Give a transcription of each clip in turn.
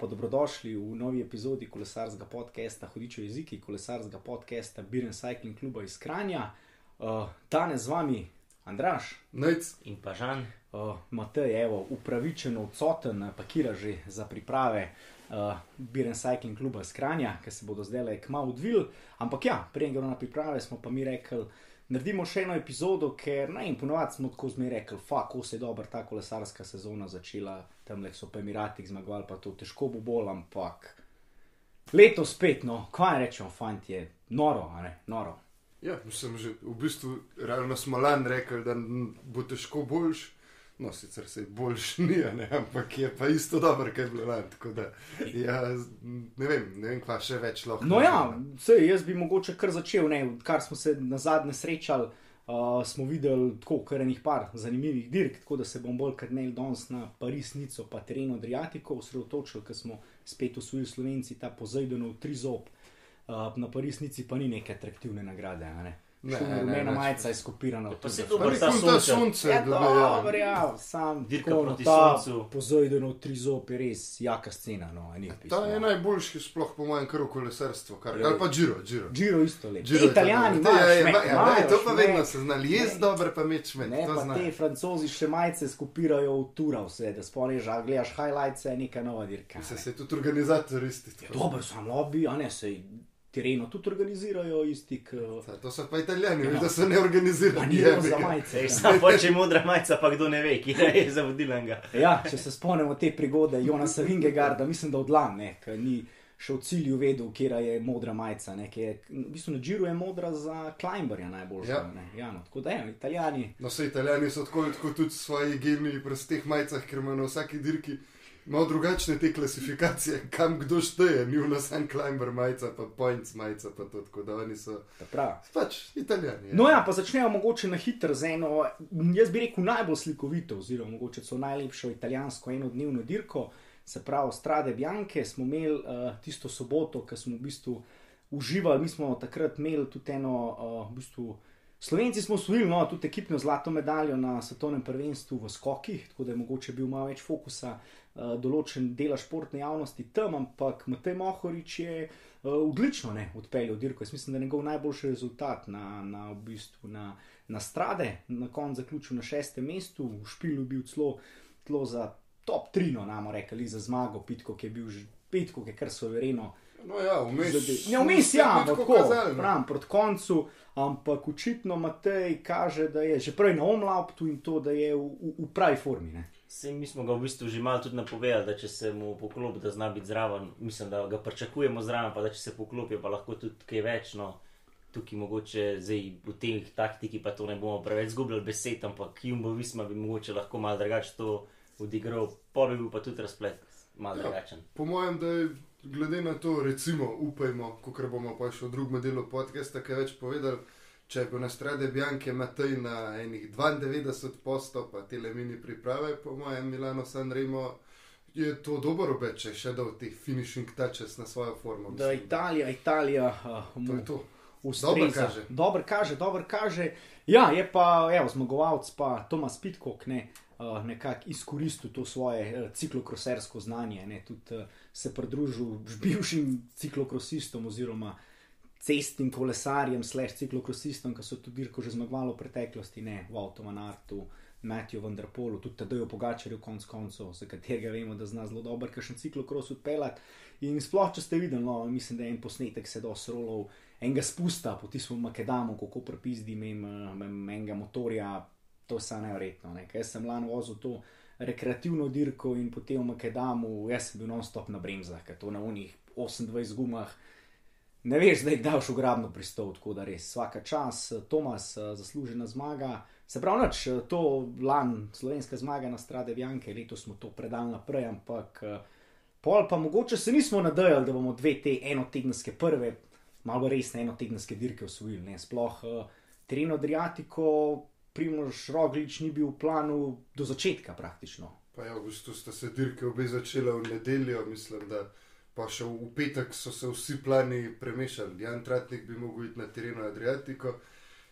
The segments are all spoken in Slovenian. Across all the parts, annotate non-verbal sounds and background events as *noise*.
pa dobrodošli v novi epizodi kolesarskega podcasta Hodičev jeziki, kolesarskega podcasta Biren Cycling Cluba iz Kranja. Uh, danes z vami Andraš Nec. in pa žan. uh, Matej, evo, upravičeno odsoten, pakira že za priprave uh, Biren Cycling Cluba iz Kranja, ki se bodo zdaj le kmalo odvili. Ampak ja, prej gremo na priprave, smo pa mi rekli, naredimo še eno epizodo, ker ne in ponovadi smo tako zmeraj rekli, fuck, ko se je dobro ta kolesarska sezona začela, tam le so pa Emirati zmagovali, pa to težko bo bolj, ampak letos spet, no, kaj rečemo, fanti, je noro, ne, noro. Ja, sem že v bistvu realno smo lani rekli, da bo težko boljš. No, sicer se je boljš *laughs* ni, ne, ampak je pa isto dobro, kaj je bilo lani. Ja, ne vem, ne vem, kva še več lahko. No, ja, sej, jaz bi mogoče kar začel, ne, kar smo se na zadnje srečali. Uh, smo videli tako, kar enih par zanimivih dirk, tako da se bom bolj kot ne danes na Pariz, Nico, pa terenu Adriatiko osredotočil, ker smo spet usvojili Slovenci ta pozajdenov trizob. Uh, na Pariz, Nici pa ni neke atraktivne nagrade, ne. Rumena majica je skopirana. Pa se to Pa bolj ni ta kul ta sonce. sonce, Ja, bi dobro, ja, sam Dirka tako, proti ta soncu. Pozajdenov trizob je res jaka scena, no, a ni Ta je najboljši, sploh po mojem, kar v kolesarstvu. Kar, Ja. ali pa Giro, Giro. Giro isto lepo. Giro Italijani, dobro. imajo Ja, ja, šmek, ja, ja, imajo to pa šmek. vedno se znali. Jaz dober, pa meč med. Ne, pa znajo. te francozi še majice skupirajo v tura, vse, da spomniš, a gledaš highlights, je neka nova dirka. Se se tudi organizator isti. Ja, Dobro, sam lobby, a ne se tereno tudi organizirajo isti, k... To so pa italijani, Ja. ja. da so ne Pa organizirani. ni jebi za majice. Ej, ja. Sam pa če je modra majica, pa kdo ne ve, ki je za vodilnega. Ja, če se spomnimo te prigode Jonasa Vingegarda, mislim, da od lani, ki ni še v cilju vedel, kje je modra majica. Ne, ki je, v bistvu na Džiru je modra za Climberja najboljša. Ja. ne. Ja, no, tako da je, italijani. No, vse italijani so tako, tako tudi svoji geniji pri teh majicah, ker imajo na vsaki dirki malo drugačne te klasifikacije, kam kdo šteje, ni v nas en climber majica, pa points majica, pa to, tako da oni so ta prav. pač italijani. No, ja, pa začnejo mogoče na hitro z eno, jaz bi rekel, najbolj slikovito, oziroma mogoče so najlepšo italijansko enodnevno dirko, se pravi Strade Bianche. Smo imeli uh, tisto soboto, ki smo v bistvu uživali, mi smo takrat imeli tudi eno, uh, v bistvu. Slovenci smo osvojili no, tudi ekipno zlato medaljo na svetovnem prvenstvu v skokih, tako da je mogoče bil malo več fokusa uh, določen dela športne javnosti tam, ampak Matej Mohorič je uh, odlično ne, odpeljal dirko. Jaz mislim, da je njegov najboljši rezultat na, na, v bistvu, na, na strade, na koncu zaključil na šestem mestu, v špilu bil celo, celo za top 3, no, namo rekli, za zmago, Pitko, ki je bil že Pitko, ki je kar sovereno. No, ja, vmes. Ne, vmes ja, ampak tako pravim, proti koncu, ampak očitno Matej kaže, da je že prej na omlaptu in to, da je v, v, v pravi formi. Ne. Sej mi smo ga v bistvu že malo tudi napovedali, da če se mu poklopi, da zna biti zraven. Mislim, da ga pričakujemo zraven, pa da če se poklopi, pa lahko tudi kaj več. No. Tukaj mogoče zdaj v teh taktiki pa to ne bomo preveč zgubljali besed, ampak Jumbo Visma bi mogoče lahko malo drugače to odigral, pa bi bil pa tudi razplet malo Ja. drugačen. Po mojem, da je glede na to, recimo, upajmo, ko bomo pa še v drugem delu podcasta kaj več povedali, če bo na strade Bjanke Matej na enih 92 postov, pa tele mini priprave, po mojem, Milano Sanremo, je to dober obeč, če še dal teh finishing touches na svojo formo. Da mislim. Italija, Italija, uh, To je to. Dobro kaže. Dobro kaže, dobro kaže. Ja, je pa, evo, zmagovalec pa Tomas Pitkok, ne. Uh, nekako izkoristil to svoje uh, ciklokrosersko znanje, ne, tudi uh, se pridružil bivšim ciklokrosistom oziroma cestnim kolesarjem, slash ciklokrosistom, ki so tudi dirko že zmagovali v preteklosti, ne v Avtomanartu, Matiju Vanderpolu, tudi Tadejo Pogačarju, konc koncev, za katerega vemo, da zna zelo dobro, kakšen ciklokros odpeljati. In sploh, če ste videli, no, mislim, da je en posnetek sedaj rolov, enega spusta po tistem Makedamu, kako prepizdi mem enega motorja, to je vse nevrjetno. Ne. Jaz sem lani vozil to rekreativno dirko in potem v Makedamu, jaz sem bil non-stop na bremzah, ker to na unih 28 gumah. Ne veš, da je kdaj šel grabno pristop, tako da res vsaka čas, Tomas, zaslužena zmaga. Se pravi, noč, to lan, slovenska zmaga na strade Vjanke, letos smo to predali naprej, ampak pol pa mogoče se nismo nadejali, da bomo dve te enotedenske prve, malo resne enotedenske dirke osvojili. Ne? Sploh Tereno Adriatiko, Primož Roglič ni bil v planu do začetka praktično. Pa ja, v bistvu sta se dirke obe začele v nedeljo, mislim, da pa še v petek so se vsi plani premešali. Jan Tratnik bi mogel iti na terenu Adriatiko,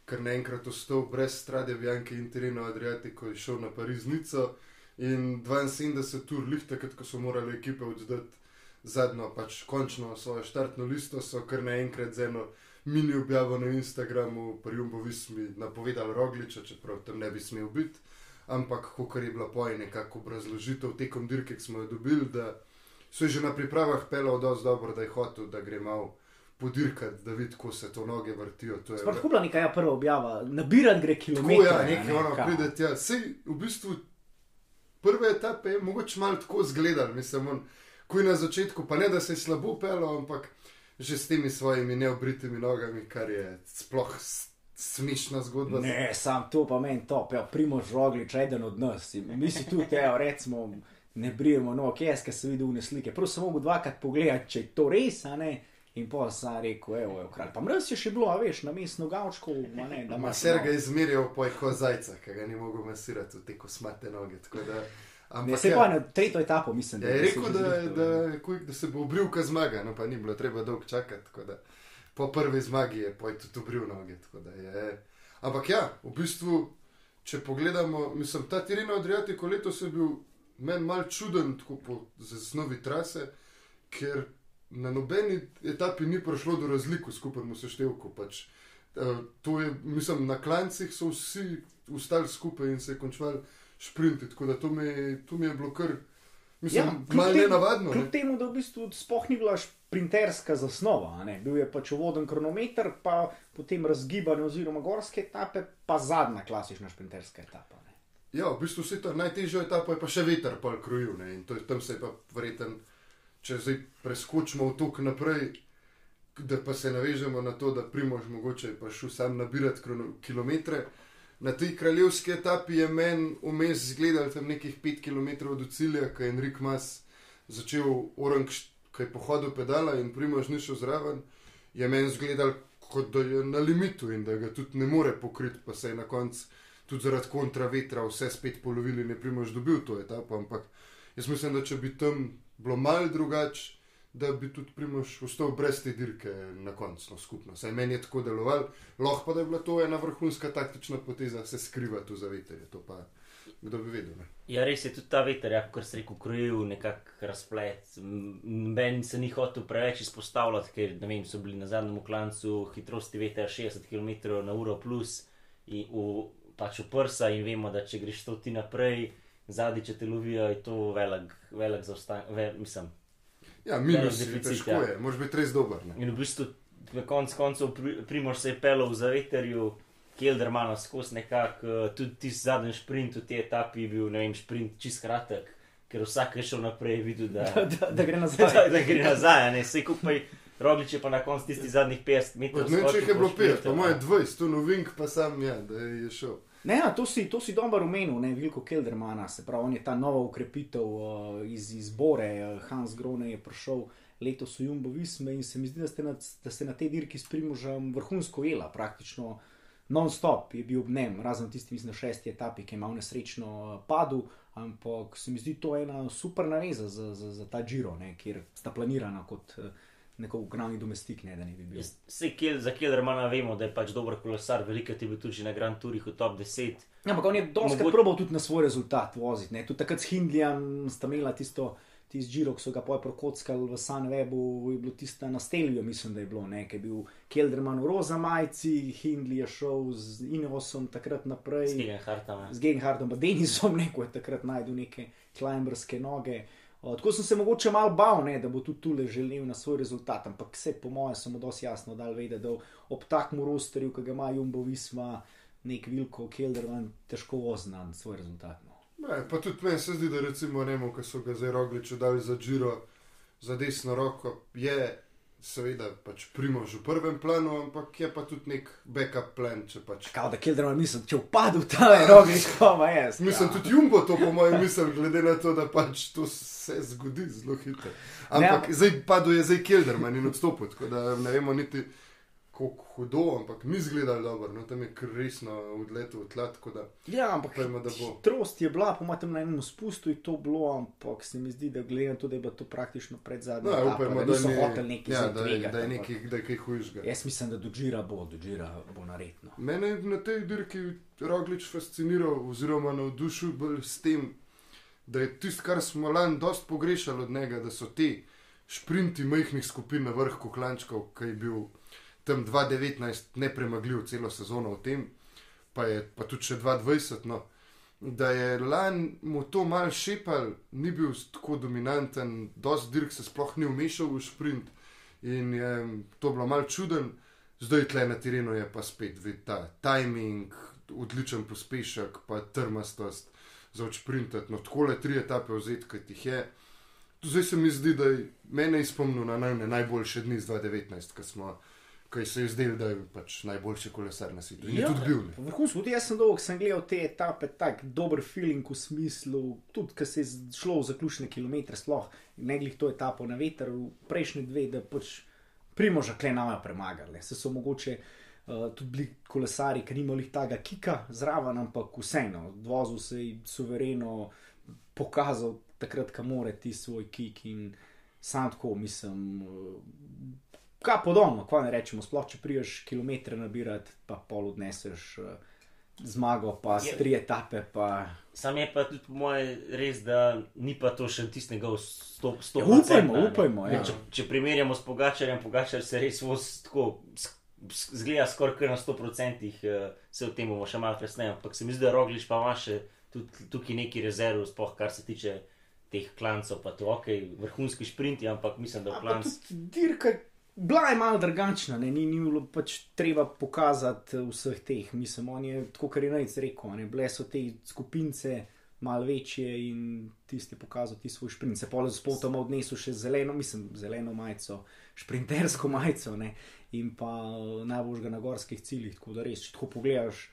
ker naenkrat ostal brez strade Bjanke in terenu Adriatiko in šel na Pariznico. In 72 ur, lih takrat, ko so morali ekipe oddati zadnjo, pač končno svojo štartno listo, so kar naenkrat z eno mini objavo na Instagramu, pri Jumbo Vismi, napovedali Rogliča, čeprav tam ne bi smel biti. Ampak, kot je bila poje nekako obrazložitev tekom dirke, ki smo jo dobili, da so že na pripravah pelal dosti dobro, da je hotel, da gre malo podirkati, da vidi, kako se to noge vrtijo. To je Sploh bila neka ja, prva objava, nabiran gre Tako kilometre. ja, ne, nekaj ono pride tja. Sej v bistvu prve etape je mogoče malo tako zgledal, mislim, on, ko je na začetku, pa ne da se je slabo pelo, ampak že s temi svojimi neobritimi nogami, kar je sploh smešna zgodba. Ne, sam to pa meni top, ja, Primož Roglič, eden od nas. Mi si tudi, evo, recimo, ne brijemo nog, jaz, ki sem videl vne slike. Prav sem mogel dvakrat pogledati, če je to res, a ne. In pa sem rekel, evo, je kralj. Pa mraz je še bilo, a veš, na mestu gavčkov, ne, da Ma imaš. ser ga je izmerjal po jeho zajca, ki ga ni mogel masirati v te kosmate noge. Da, Ne, ampak se ja. pa na tretjo etapo, mislim, Ja, je se rekel, da, da, da, da se bo obril, ko zmaga, no pa ni bilo treba dolgo čakati. Da, po prvi zmagi je pojdi tudi obril noge. Da je, ampak ja, v bistvu, če pogledamo, mislim, ta Tirina Adriatico letos je bil meni mal čuden, tako po zasnovi trase, ker na nobeni etapi ni prišlo do razlik v skupnem seštevku. Pač, eh, to je, mislim, na klancih so vsi ustali skupaj in se je končal šprinti, tako da to mi, to mi je bilo kar, mislim, ja, malo nenavadno. Kljub Ne? temu, da v bistvu sploh ni bila šprinterska zasnova, ne. bil je pač uvoden kronometer, pa potem razgibanje oziroma gorske etape, pa zadnja klasična šprinterska etapa. Ne. Ja, v bistvu se ta najtežja etapa je pa še veter pol krojil ne? in to, je- tam se je pa verjeten, če zdaj preskočimo v tok naprej, da pa se navežemo na to, da Primož mogoče je pa šel sam nabirati krono, kilometre. Na tej kraljevski etapi je meni vmes zgledal tam nekih 5 km do cilja, ko je Enrik Mas začel orang, ki je pohodil pedala in Primož ni šel zraven, je meni zgledal kot da je na limitu in da ga tudi ne more pokriti, pa se je na koncu tudi zaradi kontravetra vse spet polovili in je Primož dobil to etapo, ampak jaz mislim, da če bi tam bilo malo drugače, da bi tudi Primož ostal brez te dirke na koncu no, skupno. Saj meni je tako deloval, lahko pa da je bila to ena vrhunska taktična poteza, se skriva tu za veter, to pa kdo bi vedel. Ne? Ja, res je tudi ta veter, ja, kot se reče, krojil nekako razplet. Ben se ni hotel preveč izpostavljati, ker ne vem, so bili na zadnjem klancu hitrosti vetra 60 km na uro plus in v, pač v prsa in vemo, da če greš to ti naprej, zadnji če te lovijo, je to velik, velik zaostanek, ve, mislim. Ja, minus je deficit, težko ja. je, moraš biti res dober. Ne? In v bistvu na koncu koncev pri- Primož se je pelal za veterju, Keldermano skozi nekako, eh, tudi tisti zadnji sprint v tej etapi je bil, ne vem, sprint čist kratek, ker vsak je šel naprej, videl, da, *laughs* Da, da, da gre *laughs* da, nazaj. da gre nazaj, a ne vse kupaj. Roglič je pa na koncu tistih zadnjih 50 metrov. Ne vem, če jih je bilo skočil po 5, po šprintu, moje a. 20, to novink pa sam je, da je šel. Ne, ja, to si, si dobro omenil, ne, Vilko Keldermana, se pravi, on je ta nova ukrepitev uh, iz izbore, uh, Hans Grone je prišel letos v Jumbo Visme in se mi zdi, da ste na, da ste na tej dirki s Primožem vrhunsko jela, praktično non-stop je bil ob njem, razen tisti, mislim, šesti etapi, ki je malo nesrečno uh, padel, ampak se mi zdi to ena super naveza za, za, za ta Giro, ne, kjer sta planirana kot uh, neko glavni domestik, ne, da ne bi bil. Saj Kel, za Keldermana vemo, da je pač dober kolesar, veliko je bil tudi že na Grand Tourih v top 10. Ja, ampak on je dosti Mogoče- probal tudi na svoj rezultat voziti. Ne? Tudi takrat s Hindlijem sta imela tisto, tisti žiro, ki so ga poj prokockali v Sunwebu, je bilo tisto na Stelviju, mislim, da je bilo nekaj. Je bil Kelderman v roza majici, Hindley je šel z Inovosom takrat naprej. S Gegenhartom. Z Genhardom, pa Denisom, neko je takrat najdel neke klimberske noge. O, tako sem se mogoče mal bal, ne, da bo tudi tule želel na svoj rezultat, ampak vse po mojem sem mu dosti jasno dal vedeti, da ob takem rosterju, ki ga ima Jumbo Visma, nek Vilko Kelderman, težko vozna na svoj rezultat. No. Ne, pa tudi meni se zdi, da recimo Nemo, ki so ga zdaj rogliču dali za Giro, za desno roko, je seveda pač primož v prvem planu, ampak je pa tudi nek backup plan, pač. Kao da Kelderman misli, če upadel ta *laughs* je rogič, koma jaz. Mislim, tudi Jumbo to po mojem mislim, glede na to, da pač to se zgodi zelo hitro. Ampak Ne, zdaj padel je zdaj Kelderman in odstopil, tako da ne vemo niti kako hudo, ampak ni izgledal dobro, no tam je resno odletel v tla, da Ja, ampak bo. hitrost je bila, po mojem na enem spustu je to bilo, ampak se mi zdi, da glede na to, da je bilo to praktično pred zadnjim, no, upajmo, da, ni, hoteli neki ja, da, je- tvegati, da je nekaj, da je kaj hujšega. Jaz mislim, da do Džira bo, do Džira bo naredno. Mene je na tej dirki Roglič fasciniral oziroma navdušil bolj s tem, da je tisto, kar smo lani dost pogrešali od njega, da so ti šprinti majhnih skupin na vrhu klančkov, ki je bil tam 2019 nepremagljiv celo sezono v tem, pa je pa tudi še 2020. No, da je lani mu to mal šepal, ni bil tako dominanten, dosti dirk se sploh ni umešal v sprint in je to bilo mal čuden. Zdaj tle na terenu je pa spet vid ta timing, odličen pospešek, pa trmastost za odšprintati. No, tako le tri etape vzeti, kot jih je. Zdaj se mi zdi, da je mene izpomnil na naj, najboljše dni z 2019, ko smo. Kaj se je zdelo, da je pač najboljši kolesar na svetu. Ja, tudi bil. Vrhunsko, tudi jaz sem dolgo sem gledal te etape, tako dober feeling v smislu, tudi ko se je šlo v zaključne kilometre, sploh ne glih to etapo na veter, v prejšnji dve, da pač primoža klenama premagali. Se so mogoče uh, tudi bili kolesari, ki nimali tega kika zraven, ampak vseeno, vozil se je suvereno, pokazal takrat, kam more ti svoj kik in sam tako mislim. Uh, Kaj podobno, kaj ne rečemo, sploh če priješ kilometre nabirati, pa pol odneseš uh, zmago, pa Je- tri etape. Pa... Sam je pa tudi po moje res, da ni pa to še tisti njegov 100 Ja, upajmo, upajmo, ja. Če, če primerjamo s Pogačarjem, Pogačar se res voz tako zgleda skoraj na 100%, eh, se o tem bomo še malo kasneje, ampak se mi zdi, da Roglič pa ima še tudi tukaj neki rezerv, sploh kar se tiče teh klancov, pa to ok, vrhunski šprinti, ampak mislim, da v A pa klanc. tudi dirka, bila je malo drugačna, ne? ni, ni bilo pač treba pokazati eh, vseh teh. Mislim, on je tako, kar je najc rekel, ne? bile so te skupince malo večje in tisti je pokazal ti svoj šprint. Se pole z potom odnesel še zeleno, mislim, zeleno majico, šprintersko *laughs* majico ne? in pa eh, najboljšega na gorskih ciljih. Tako da res, če tako pogledaš,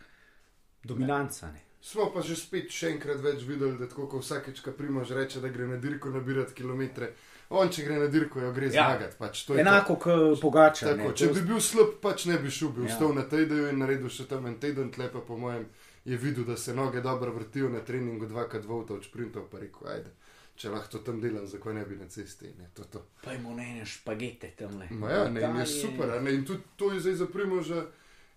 dominanca. Ne? Smo pa že spet še enkrat več videli, da tako kot vsakeč, ko primož reče, da gre na dirko nabirati kilometre, on če gre na dirko, jo gre Ja. zmagati. Pač, je. Enako kot pogača. Tako, če bi bil slab, pač ne bi šel, bi Ja. vstal na tedaju in naredil še tam en teden, tlepa po mojem je videl, da se noge dobro vrtijo na treningu, dvakrat volta od sprintov, pa rekel, ajde, če lahko to tam delam, zakaj ne bi na cesti. Ne, to, to. Pojmo ne ene špagete tam le. Ma ja, ne, in je super. a Ne, in tudi to je zdaj za primoža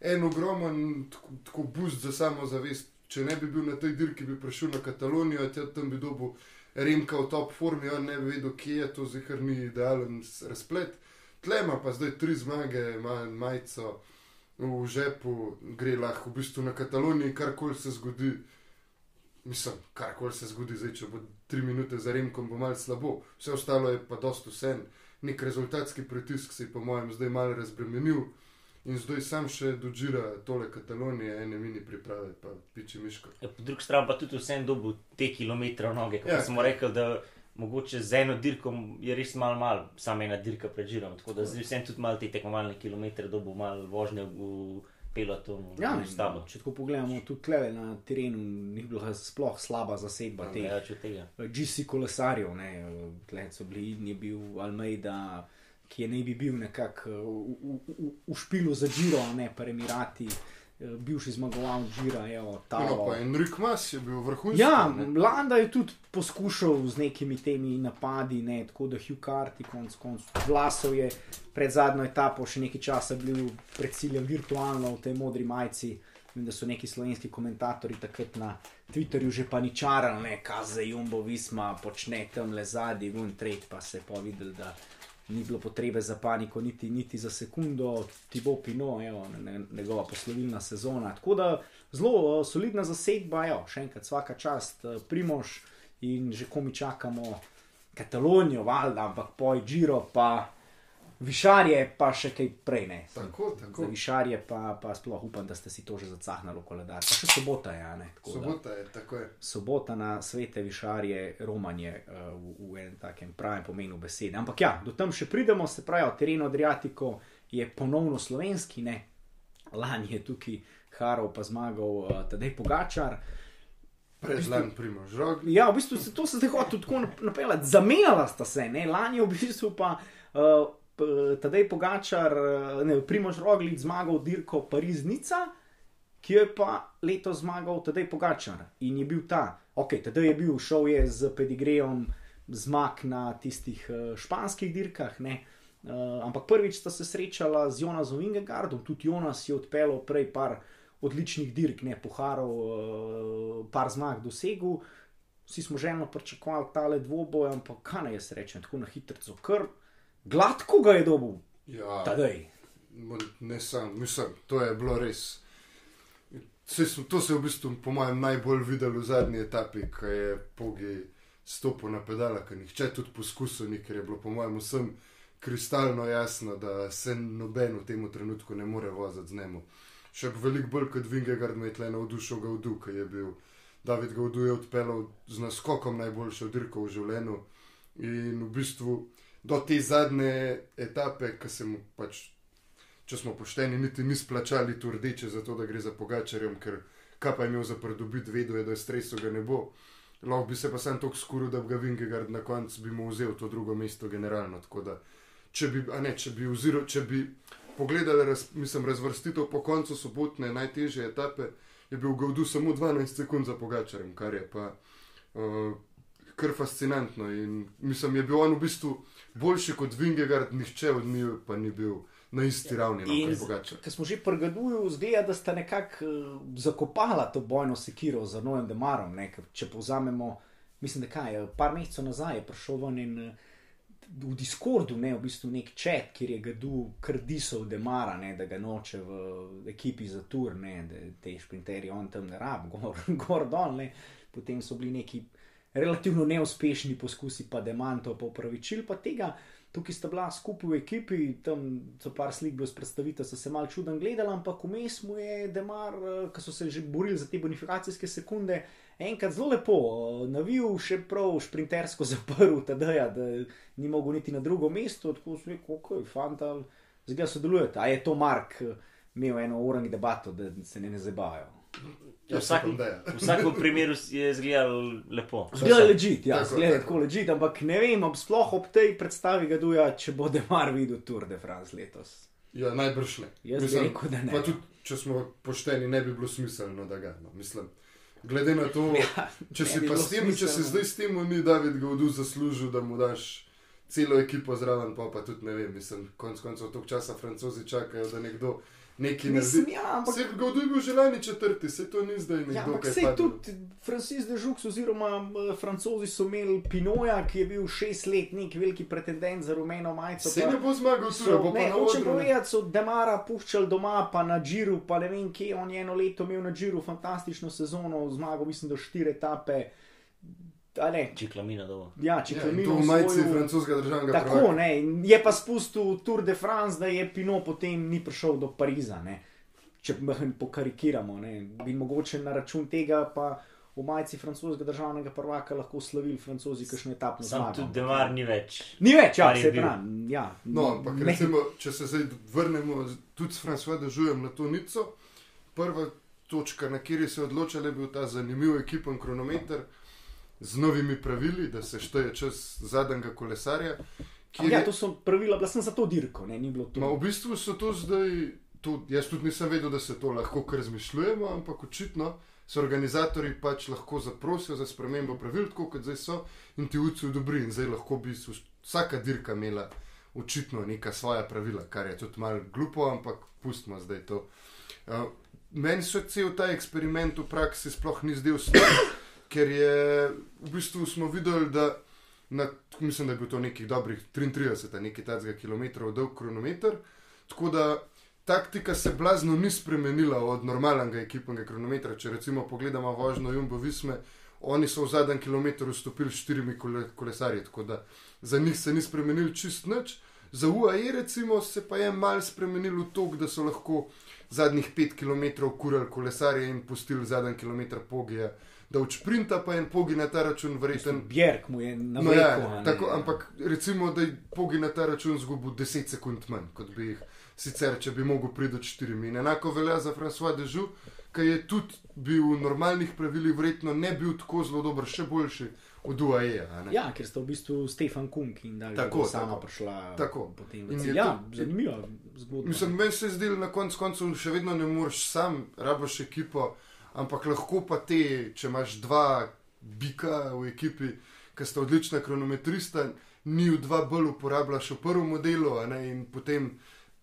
en ogromen tako, tako boost za samozavest. Če ne bi bil na tej dirki, bi prišel na Katalonijo, tam bi dobil Remka v top formi, on ne bi vedel, kje je to, zihar ni idealen razplet. Tlema pa zdaj tri zmage, ima majico v žepu, gre lahko v bistvu na Kataloniji, karkoli se zgodi. Mislim, karkoli se zgodi, zdaj, če bo tri minute za Remkom, bo malo slabo, vse ostalo je pa dosto vsem. Nek rezultatski pritisk se je, po mojem, zdaj malo razbremenil in zdaj sam še dožira tole Katalonije, ene mini priprave, pa piči miško. Ja, po drugi strani pa tudi vsem dobu te kilometre v noge. Kot Ja, ja, smo rekli, da mogoče z eno dirko je res malo, malo, samo ena dirka pred žirom. Tako da zdaj vsem tudi malo te tekmovalne kilometre dobu, malo vožnje v pelotonu. Ja, v stabo. če tako pogledamo, tudi tle na terenu ni bila sploh slaba zasedba teh Ja, če tega. GC kolesarjev. ne, Tle so bili, ni bil Almeida, ki je naj bi bil nekako v, v, v, v špilu za Giro, ne pa Emirati, eh, bivši zmagovalec Gira, evo, No, Tao. pa Enrik Mas je bil vrhunski. Ja, ne. Landa je tudi poskušal z nekimi temi napadi, ne, tako da Hugh Carty konc koncev vlasov je pred zadnjo etapo še nekaj časa bil pred ciljem virtualno v tej modri majici. Vem, da so neki slovenski komentatorji takrat na Twitterju že paničarali, kaj za Jumbo Visma počne tam le zadnji, gun trade, pa se je pa videl, da ni bilo potrebe za paniko niti, niti za sekundo, Tibo Pino, evo, ne, njegova poslovilna sezona. Tako da zelo uh, solidna zasedba, evo, še enkrat vsaka čast, uh, Primož in že komi čakamo Katalonijo, valjda, ampak poj Giro, pa Višarje, pa še kaj prej ne. Tako, Za tako. Višarje pa, pa sploh upam, da ste si to že zacahnali v koledar. Pa še sobota je, ne. tako da. Sobota je, tako je. sobota na svete višarje, romanje uh, v, v enem takem pravem pomenu besede. Ampak ja, do tam še pridemo, se pravi, teren Adriatiko je ponovno slovenski, ne. Lani je tukaj Harov pa zmagal uh, Tadej Pogačar. Predlan primož rog. Ja, v bistvu se to se zdaj hoče tako nap- napeljati, zamenjala sta se, ne. Lani je v bistvu pa uh, Tadej Pogačar, uh, ne, Primož Roglic zmagal dirko Pariz-Nica. ki je pa letos zmagal Tadej Pogačar in je bil ta, ok, Tadej je bil, šel je z Pedigrejem zmag na tistih uh, španskih dirkah, ne. Uh, ampak prvič sta se srečala z Jonasom Ingegardom, tudi Jonas je odpeljal prej par odličnih dirk, ne poharov, uh, par zmag dosegel. vsi smo želno pričakovali tale dvoboj, ampak kaj naj jaz rečem, tako na hitro, kar gladko ga je dobil. Ja, Tadej. ne sam, mislim, to je bilo res. Se, to se je v bistvu, po mojem, najbolj videlo v zadnji etapi, ko je Pogi stopil na pedala, ker nihče tudi poskusil ni, ker je bilo, po mojem, vsem kristalno jasno, da se noben v tem trenutku ne more voziti z njim. Še veliko bolj kot Vingegard me je tle navdušil Gaudu, ki je bil. David Gaudu je odpeljal z naskokom najboljšo dirko v življenju in v bistvu do te zadnje etape, ki sem mu pač če smo pošteni, niti ni splačali tu rdeče, zato da gre za pogačarjem, ker kaj pa je imel za pridobiti, vedel je, da stresu ga ne bo. Lahko bi se pa sam tako skuril, da bi ga Vingegard na koncu bi mu vzel to drugo mesto generalno. Tako da, če bi, ne, če bi, oziro, če bi pogledali, raz, mislim, razvrstitev po koncu sobotne najtežje etape, je bil Gaudu samo 12 sekund za pogačarjem, kar je pa uh, kar fascinantno. In mislim, je bil on v bistvu boljši kot Vingegard, nihče od njih pa ni bil na isti ravni, no. Ker smo že pregaduju, zgleda, da sta nekako uh, zakopala to bojno sekiro za Noem Demarom. Ne? ker Če povzamemo, mislim, da kaj, eh, par mesecev nazaj je prišel ven in eh, v Discordu, ne, v bistvu nek čat, kjer je Gadu krdisov Demara, ne, da ga noče v ekipi za tur, ne, da te šprinterje on tam ne rab, *laughs* gor, gor dol. Ne. Potem so bili neki relativno neuspešni poskusi, pa demantov, pa upravičil, pa tega. Tukaj sta bila skupaj v ekipi, tam so par slik bilo s predstavitev, so se mal čuden gledali, ampak vmes mu je Demar, ki so se že borili za te bonifikacijske sekunde, enkrat zelo lepo eh, navil, še prav šprintersko *laughs* zaprl, tedaj, da ni mogel niti na drugo mesto, tako so rekli, kako je fanta, zdaj sodelujete. A je to Mark eh, imel eno urangi debato, da se ne, ne zabavajo. Ja, Jaz vsak, upam, da je. v vsakem primeru je izgledal lepo. Zgleda ležit, ja, Tako, zgleda tako. ležit, ampak ne vem, ob sploh ob tej predstavi ga duja, če bo Demar videl Tour de France letos. Ja, najbrž ne. Jaz bi rekel, da ne. Pa tudi, če smo pošteni, ne bi bilo smiselno, da ga. No, mislim, glede na to, *laughs* Ja, če si bi s tem, če si zdaj s tem, ni David Gaudu zaslužil, da mu daš celo ekipo zraven, pa, pa tudi ne vem, mislim, konc koncev toliko časa francozi čakajo, da nekdo nekaj. Mislim, ja, ampak Vse Gaudu je bil že lani četrti, se to ni zdaj Ja, nekdo, ampak ki je tudi Francis de Žux oziroma francozi so imeli Pinoja, ki je bil šest let nek veliki pretendent za rumeno majico. Se ne bo zmagal, so- tu bo pa ne, odru. ne. povedati, so Demara puščali doma, pa na Džiru, pa ne vem kje, on je eno leto imel na Džiru fantastično sezono, zmagal mislim, da štiri etape. A ne, Čiklamina dobo. ja, če Ja, Klemino to v majici osvojil- francoskega državnega Tako, prvaka. ne, je pa spustil Tour de France, da je Pino potem ni prišel do Pariza. Ne. Če *laughs* pokarikiramo, ne. bi mogoče na račun tega pa v majici francoskega državnega prvaka lahko slavili francozi, kakšno etapno Sam zmago. tudi Demar ni več. Ni več, ja, je se pravi. Ja, No, ampak ne- recimo, če se zdaj vrnemo tudi s Francois Dežujem na to nico, prva točka, na kateri se je odločil, je bil ta zanimiv ekipen kronometer z novimi pravili, da se šteje čas zadnjega kolesarja. Ja, je- to so pravila, bila sem za to dirko, ne, ni bilo to. Ma, v bistvu so to zdaj, to, jaz tudi nisem vedel, da se to lahko kar zmišljujemo, ampak očitno so organizatori pač lahko zaprosijo za spremembo pravil, tako kot zdaj so, in ti UCI odobri. In zdaj lahko bi vsaka dirka imela očitno neka svoja pravila, kar je tudi malo glupo, ampak pustimo zdaj to. Uh, meni se cel ta eksperiment v praksi sploh ni zdel slab, ker je v bistvu smo videli, da na, mislim, da je bil to nekih dobrih 33, a nekaj tacga kilometrov dolg kronometer. Tako da taktika se blazno ni spremenila od normalnega ekipnega kronometra. Če recimo pogledamo vožnjo Jumbo Visme, oni so v zadnjem kilometru stopili štirimi kole, kolesarji, tako da za njih se ni spremenil čist nič. Za UAE recimo se pa je mal spremenil v to, da so lahko zadnjih pet km kurali kolesarje in pustili zadnji kilometr pogija. Da od šprinta pa en pogi na ta račun verjeten Bjerg mu je No, navrekel. ja, a ne. tako, ampak recimo, da je Pogi na ta račun izgubil 10 sekund manj, kot bi jih sicer, če bi mogel priti do 4. In enako velja za François Dežu, ki je tudi bil v normalnih pravilih, verjetno ne bil tako zelo dober, še boljši od UAE. Ja, ker sta v bistvu Stefan Kunk in da Tako, je sama tako. prišla. Tako. In ja, to- zanimiva zgodba. Mislim, meni se je zdelo na koncu koncev, še vedno ne moreš sam, rabiš ekipo, ampak lahko pa te, če imaš dva bika v ekipi, ki sta odlična kronometrista, ni v dva bolj uporabljaš v prvem modelu, a ne, in potem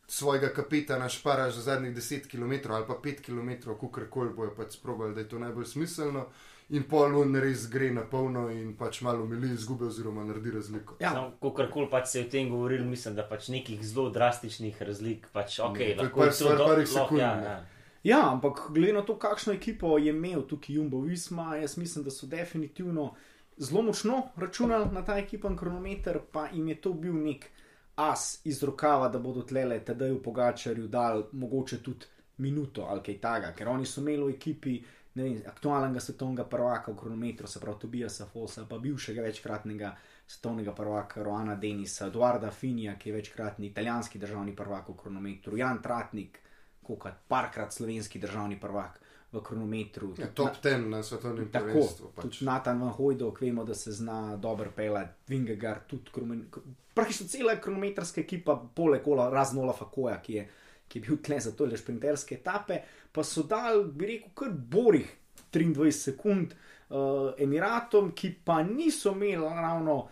svojega kapetana šparaš za zadnjih 10 km ali pa 5 km, kako koli bojo pač sprobali, da je to najbolj smiselno. in pol on res gre na polno in pač malo mili izgube oziroma naredi razliko. Ja. Samo, Kakorkoli pač se je o tem govoril, mislim, da pač nekih zelo drastičnih razlik, pač ok, Ne, lahko par- je to stvar do- parih lahko, sekund, ja, ne. ja. Ja, ampak glede na to, kakšno ekipo je imel tukaj Jumbo Visma, jaz mislim, da so definitivno zelo močno računali na ta ekipa in kronometer, pa jim je to bil nek as iz rokava, da bodo tlele Tadeju Pogačarju dal mogoče tudi minuto ali kaj takega, ker oni so imeli v ekipi vem, aktualnega svetovnega prvaka v kronometru, se pravi Tobijasa Fosa, pa bivšega večkratnega svetovnega prvaka Roana Denisa, Eduarda Finija, ki je večkratni italijanski državni prvak v kronometru, Jan Tratnik, kolikrat parkrat slovenski državni prvak v kronometru. Ja, Tudi top 10 na svetovnem Tako, prvenstvu. tudi Pač. Natan Van Hojdok, vemo, da se zna dobro pelati, Vingegaard, tudi kromen- praktično cela kronometrska ekipa, poleg Ola, razen Ola Fakoja, ki je, ki je bil tle za tole šprinterske etape, pa so dal, bi rekel, kar borih 23 sekund uh, Emiratom, ki pa niso imeli ravno.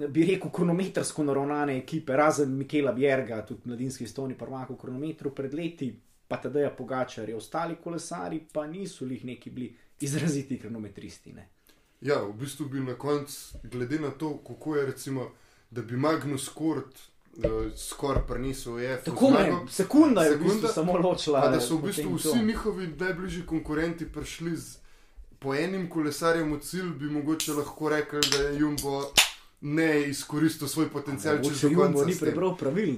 Bi rekel, kronometrsko naravnane ekipe, razen Mikela Bjerga, tudi mladinski stovni prvak v kronometru pred leti, pa tudi Pogačarje, ostali kolesari pa niso jih neki bili izraziti kronometristi. Ne. Ja, v bistvu bi na koncu, glede na to, kako je recimo, da bi Magnus Kort uh, skoraj prenesel EF. Tako je, sekunda je v bistvu Sekunda, samo ločila. Da so v bistvu to. vsi njihovi najbližji konkurenti prišli z po enim kolesarjem v cilj, bi mogoče lahko rekli, da je Jumbo ne izkoristil svoj potencial, če že Jumbo konca ni prebral pravil.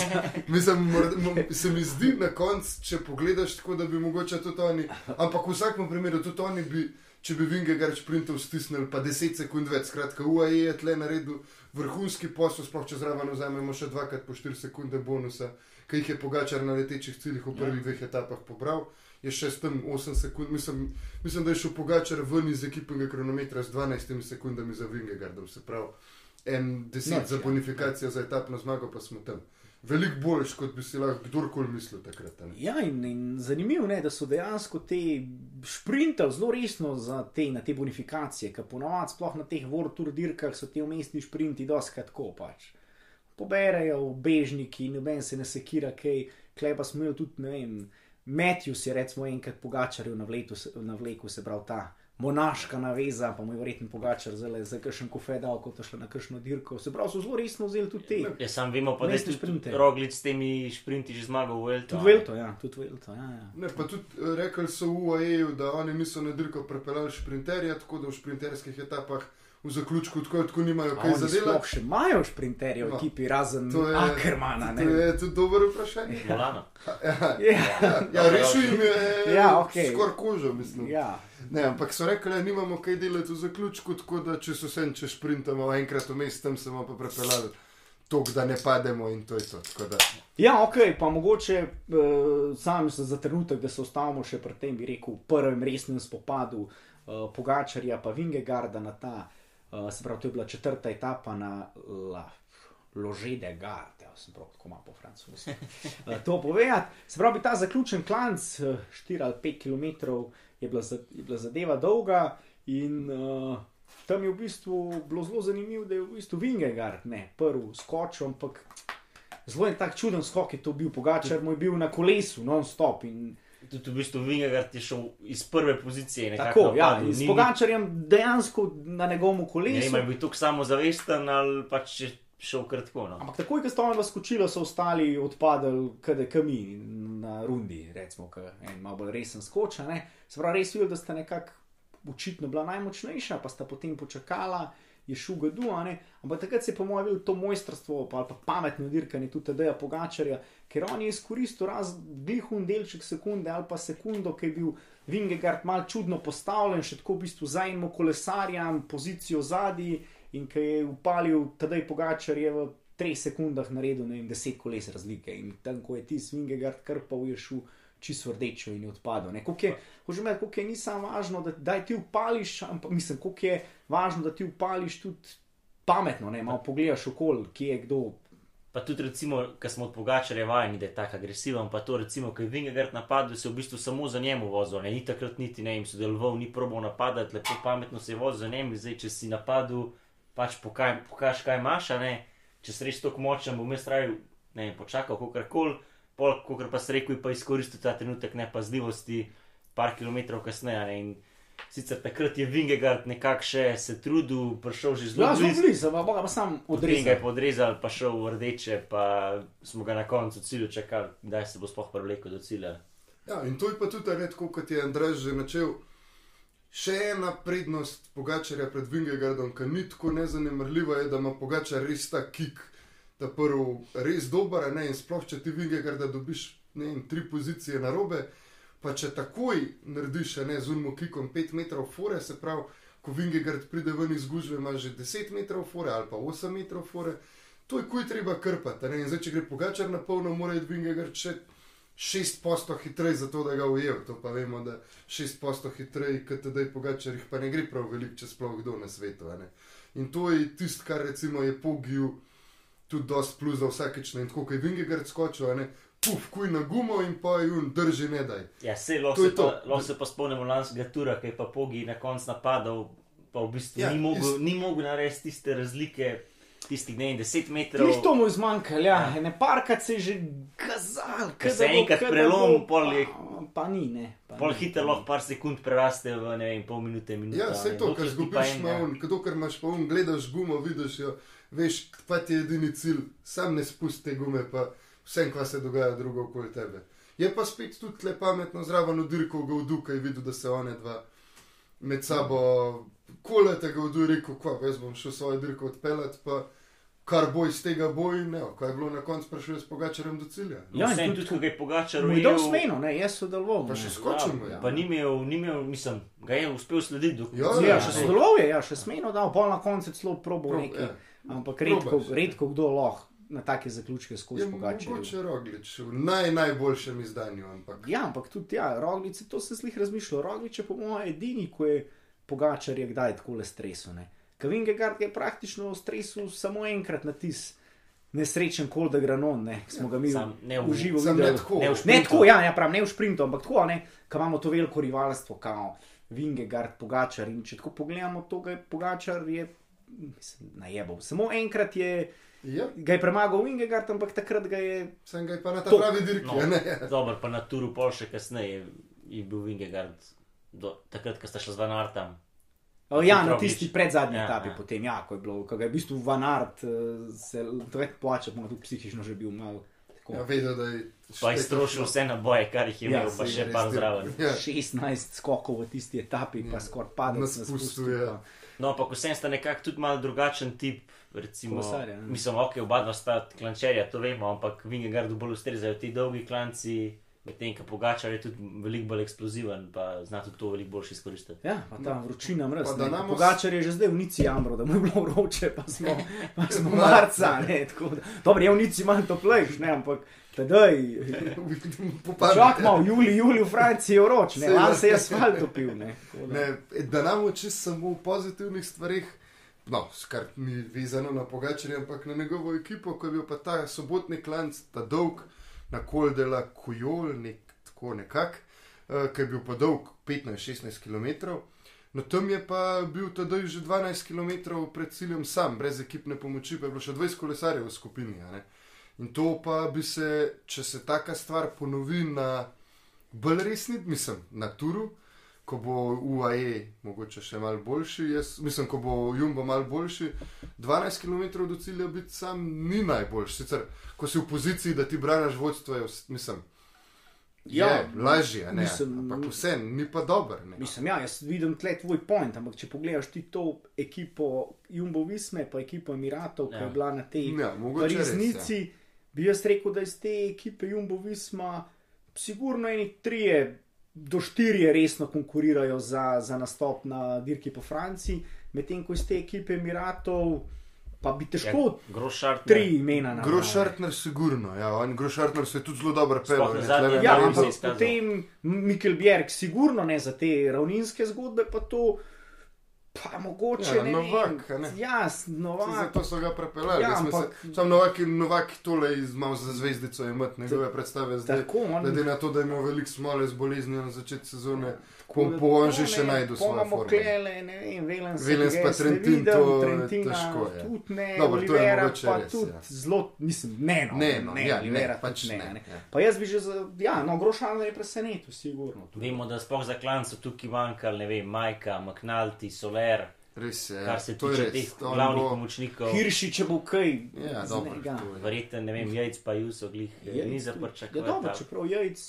*laughs* Mislim, morda- mo- se mi zdi na koncu, če pogledaš tako, da bi mogoče tudi oni, ampak v vsakem primeru tudi oni bi, če bi Vingegaard sprintov stisnili pa 10 sekund več. Skratka, UAE je tle naredil vrhunski posel, sploh če zraven vzamemo še dvakrat po 4 sekunde bonusa, ki jih je Pogačar na letečih ciljih v prvih dveh etapah pobral. Je še s tem 8 sekund, mislim, mislim, da je šel Pogačar ven iz ekipnega kronometra z 12 sekundami za Vingegaardom, se pravi en deset Noč, za ja. bonifikacijo za etapno zmago, pa smo tam. Veliko boljš, kot bi si lahko kdorkoli mislil takrat. ne. Ja, in, in zanimivo je, da so dejansko te šprintali zelo resno za te, na te bonifikacije, ker ponovadi, sploh na teh Tour dirkah, so ti umestni šprinti doskrat tako pač. Poberejo bežniki, noben se ne sekira, kaj, klej pa smo imeli tudi, ne vem, Matthews je recimo enkrat pogačaril na, vletu, se- na vleku, se pravi ta monaška naveza, pa mu je verjetno pogačar zelo za kakšen kofe dal, kot šlo na kakšno dirko. Se pravi, so zelo resno vzeli tudi te. Ja, sam vemo pa, da tudi šprinte. Roglič s temi šprinti že zmagal v Eltu. Tudi Velto, ja, tudi Velto, ja, ja. Ne, pa tudi eh, rekli so v UAE, da oni niso na dirko prepeljali šprinterja, tako da v šprinterskih etapah v zaključku tako, tako nimajo kaj za dela. sploh še imajo šprinterje v No, ekipi, razen To je, Ackermana. to Ne? je tudi dobro vprašanje. *laughs* Molano. Ja, Ja, rešil jim je Ja, okej. skoraj kožo, mislim. ja. Ne, ampak so rekli, da nimamo kaj delati v zaključku, tako da če so se če šprintamo enkrat vmes, tam se bomo pa prepeljali tok, da ne pademo in to je to. Tako da, ja, ok, pa mogoče uh, sam se za trenutek, da se ostavimo še pri tem, bi rekel, prvem resnem spopadu uh, Pogačarja pa Vingegarda na ta, uh, se pravi, to je bila četrta etapa na La. Lože de Garde, sem prav tako malo po francoski. Uh, *laughs* to povedati. Se pravi, ta zaključen klanc, 4 ali 5 km je bila, je bila zadeva dolga in uh, tam je v bistvu bilo zelo zanimivo, da je v bistvu Vingegard, ne prvi skočil, ampak zelo en tak čuden skok je to bil, Pogačar mu je bil na kolesu, non-stop. In, Tudi v bistvu Vingegaard je šel iz prve pozicije. tako, ja, s Ni- Pogačarjem dejansko na njegovem Ne kolesu. vem, ali bi tukaj samozavesten ali pač je šel kratko. No. Ampak takoj, ko sta ona skočila, so ostali odpadali, kade kami na rundi, recimo, en malo bolj resen skoča. Ne? Se pravi, res videl, da sta nekako očitno bila najmočnejša, pa sta potem počakala, je šel gadu, a ne. Ampak takrat se je po mojem videl to mojstrstvo, pa, pa pametno dirkanje tudi tedaj Pogačarja, ker on je izkoristil raz glihun delček sekunde ali pa sekundo, ki je bil Vingegard mal čudno postavljen, še tako v bistvu za enim kolesarjem, pozicijo zadnji in ki je upalil tedaj Pogačar je v treh sekundah naredil ne vem, deset koles razlike in tam, ko je ti Svingegard krpal, je šel čisto rdečo in je odpadel. hočem reči, koliko je ni samo važno, da daj ti upališ, ampak mislim, koliko je važno, da ti upališ tudi pametno, ne, malo pogledaš okol, kje je kdo. Pa tudi, recimo, ker smo od Pogačarja vajeni, da je tako agresiven, pa to, recimo, ker je Vingegaard napadel, se je v bistvu samo za njemu vozil, ne, ni takrat niti ne jim sodeloval, ni probal napadati, lepo pametno se je vozil za njim, zdaj, če si napadel, pač pokaj, pokaž, kaj imaš, ne, če si res tako močen, bom jaz rajal, ne počakal, kako koli, pol, kako pa si rekel, pa izkoristil ta trenutek nepazljivosti, par kilometrov kasneje, a ne, in Sicer takrat je Vingegard nekako še se trudil, prišel že zelo Ja, zelo blizu. blizu, pa boga pa sam Potem ga je odrezal. podrezal, pa šel v rdeče, pa smo ga na koncu cilju čakali, kdaj se bo sploh prevlekel do cilja. Ja, in to je pa tudi, ne, tako kot je Andrej že načel. Še ena prednost Pogačarja pred Vingegardom, ki ni tako nezanemrljiva, je, da ima Pogačar res ta kik, ta prvi res dober, ne, in sploh če ti Vingegarda dobiš ne, vem, tri pozicije na robe, pa če takoj narediš ne, z unmo kikom 5 metrov fore, se pravi, ko Vingegard pride ven iz gužve, ima že 10 metrov fore ali pa 8 metrov fore, to je kuj treba krpati. Ne, in zdaj, če gre Pogačar na polno, mora iti Vingegard še šest posto hitreje, zato da ga ujel. To pa vemo, da šest posto hitreje, kot da je pogačar, jih pa ne gre prav veliko, če sploh kdo na svetu. In to je tisto, kar recimo je pogil tudi dosti plus za vsakeč. ne. In tako, kot je Vingegard skočil, a ne, puf, kuj na gumo in pa jun drži ne daj. Ja, se lahko se, pa- lahko se pa spomnimo lanskega tura, ki je pa Pogi na koncu napadal, pa v bistvu Ja, ja, ni, mogel, ni mogel narediti tiste razlike, tistih ne vem, 10 metrov. Glih to mu je zmanjkalo, ja. ne parkrat se je že kazal, ke se enkrat bo, pol je- Pa, pa ni, ne. Pa Pol ni, hitro lahko ni. par sekund preraste v ne vem, pol minute, minuto. Ja, vse to, kar zgubiš un, kdo ker imaš pa un, gledaš gumo, vidiš jo, veš, pa ti je edini cilj, sam ne spusti te gume, pa vsem, kva se dogaja drugo okoli tebe. Je pa spet tudi tle pametno zraven udirkal ga v duka in videl, da se one dva med sabo kolete ga v duh, rekel, kva, jaz bom šel svojo dirko odpeljati, pa kar bo iz tega boj, ne, kaj je bilo na koncu, prišel je s pogačarjem do cilja. Ja, Ja, in tudi- ga je pogačar Mu je dal smeno, ne, jaz sodeloval. Pa še skočil mu je. Ja, pa ni imel, ni imel, mislim, ga je uspel slediti do Ja, Ja, ja, še ja. sodeloval je, ja, še smeno dal, pol na koncu celo probo Prob- nekaj. ja. Ampak redko, ja. redko kdo lahko na take zaključke Je skozi pogače. mogoče roglič, v naj, najboljšem izdanju, ampak. Ja, ampak tudi ja, roglice, to se slih razmišljalo. Roglič je po mojem edini, ko je pogačar je kdaj tako le stresu. Kavingegard je praktično v stresu samo enkrat na tis. Nesrečen kol da granon, ne, smo ga mi v- uživo Sam ne videli. tako. Ne Ne šprintu. tako, ja, ja pravim, ne v sprintu, ampak tako, ne, ko imamo to veliko rivalstvo, kao Vingegard, Pogačar. In če tako pogledamo, to ga je Pogačar je, mislim, najebal. Samo enkrat je, Ja, ga je premagal Vingegard, ampak takrat ga je. sem ga je pa na ta To- pravi dirki, No, a ne. Dobro, pa na turu pol še kasneje je, je bil Vingegard, do, takrat, ko sta šla z Van Artam. O, ja, na tisti predzadnji Ja, etapi, ja. potem, ja, ko je bilo, ko ga je v bistvu Van Art, eh, se plače, pa tudi psihično že bil malo. Tako. Ja, vedel, da je. Pa je strošil vse naboje, kar jih je Ja, imel, pa saj še par zraven. Ja. 16 skokov v tisti etapi, pa Ja. skoraj padel Na spustu, ja. No, ampak vsem sta nekako tudi malo drugačen tip. Recimo, Kolesarja, ne. mislim, ok, oba dva sta klančerja, to vemo, ampak Vingegardu bolj ustrezajo ti dolgi klanci, medtem ko Pogačar je tudi veliko bolj eksploziven, pa zna tudi to veliko bolj izkoristiti. Ja, pa ta vročina mrz. Pa da ne. nam os- Pogačar je že zdaj v Nici jamro, da mu je bilo vroče, pa smo, *laughs* pa smo marca. Ne, tako da- Dobro, je v Nici malo toplejš, ne, ampak tedaj. *laughs* Čak malo, juli, juli v Franciji je vroč, ne, ja. se je asfalt topil, ne. Ne, da nam oči samo v pozitivnih stvarih, no, kar ni vezano na pogačanje, ampak na njegovo ekipo, ko je bil pa ta sobotni klanc, ta dolg, na koldela kujol, nek, tako nekak, uh, ki je bil pa dolg 15-16 km. No, tam je pa bil tedaj že 12 km pred ciljem sam, brez ekipne pomoči, pa je bilo še 20 kolesarjev v skupini. ne. In to pa bi se, če se taka stvar ponovi na bolj resni, mislim, na turu, ko bo UAE mogoče še malo boljši, jaz mislim, ko bo Jumbo malo boljši, 12 km do cilja biti sam ni najboljši. Sicer, ko si v poziciji, da ti braniš vodstvo, je, mislim, Ja, je lažje, ne, mislim, ampak vse ni pa dober. Ne. Mislim, ja, jaz vidim tle tvoj point, ampak če pogledaš ti to ekipo Jumbo Visme, pa ekipo Emiratov, ki Ja. je bila na tej Ja, mogoče res, resnici, bi jaz rekel, da iz te ekipe Jumbo Visma, sigurno eni trije do štirje resno konkurirajo za, za nastop na dirki po Franciji, medtem ko iz te ekipe Emiratov pa bi težko Ja, tri imena na Grošartner, sigurno, ja, on Grošartner se je tudi zelo dobro tlele- Ja, ampak potem Mikel Bjerg, sigurno ne za te ravninske zgodbe, pa to Pa mogoče Ja, ne. Novak, vem. a ne? Ja, Novak. Zato so ga prepeljali. Ja, Ja, ampak- Sam Novak, Novak tole iz malo za zvezdico imeti, njegove predstave zdaj. Tako, on. Glede na to, da ima veliko smole z boleznijo na začetku sezone, Tako bo, da bo on že ne še pol svojo imamo formo. Klele, ne vem, Velens, Velens pa Trentin, to je težko, ja. Tudi ne, Dobro, to je Olivera mogoče pa res, tudi ja. zelo, mislim, ne, no, Ne, no, ne, ja, Olivera ne, pač tudi ne, ne. ja. Pa jaz bi že, za, ja, no, Grošan je presenetil, sigurno. Vemo, da sploh za klan so tukaj manjkali, ne vem, Majka, McNulty, Soler, Res je. kar se to je tiče res. teh glavnih bo- pomočnikov. Hirši, če bo kaj. Ja, dobro. Verjetno, ne vem, jajc pa Juso glih eh, ni tudi. Ja, dobro, čeprav jajc,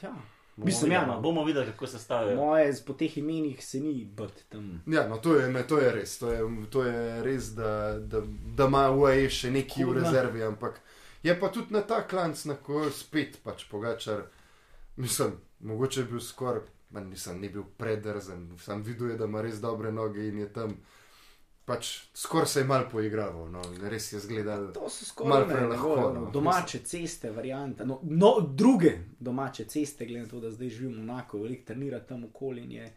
ja, Bomo, Mislim, ja, videli, no. bomo videli, kako se stavijo. moje z- po teh imenih se ni brt tam. Ja, no, to je, ne, to je res. To je, to je res, da, da, da ima UAE še nekaj v Tako da. rezervi, ampak je pa tudi na ta klanc, na ko spet pač pogačar. Mislim, mogoče je bil skoraj, ma nisem ni bil predrzen, sam videl je, da ima res dobre noge in je tam. Pač skoraj se je mal poigraval, no, res je zgledal. To so skoraj prelahko, no. no, domače ceste, varianta. No, no, druge domače ceste, glede na to, da zdaj živim v Monaku, veliko trenira tam okoli in je.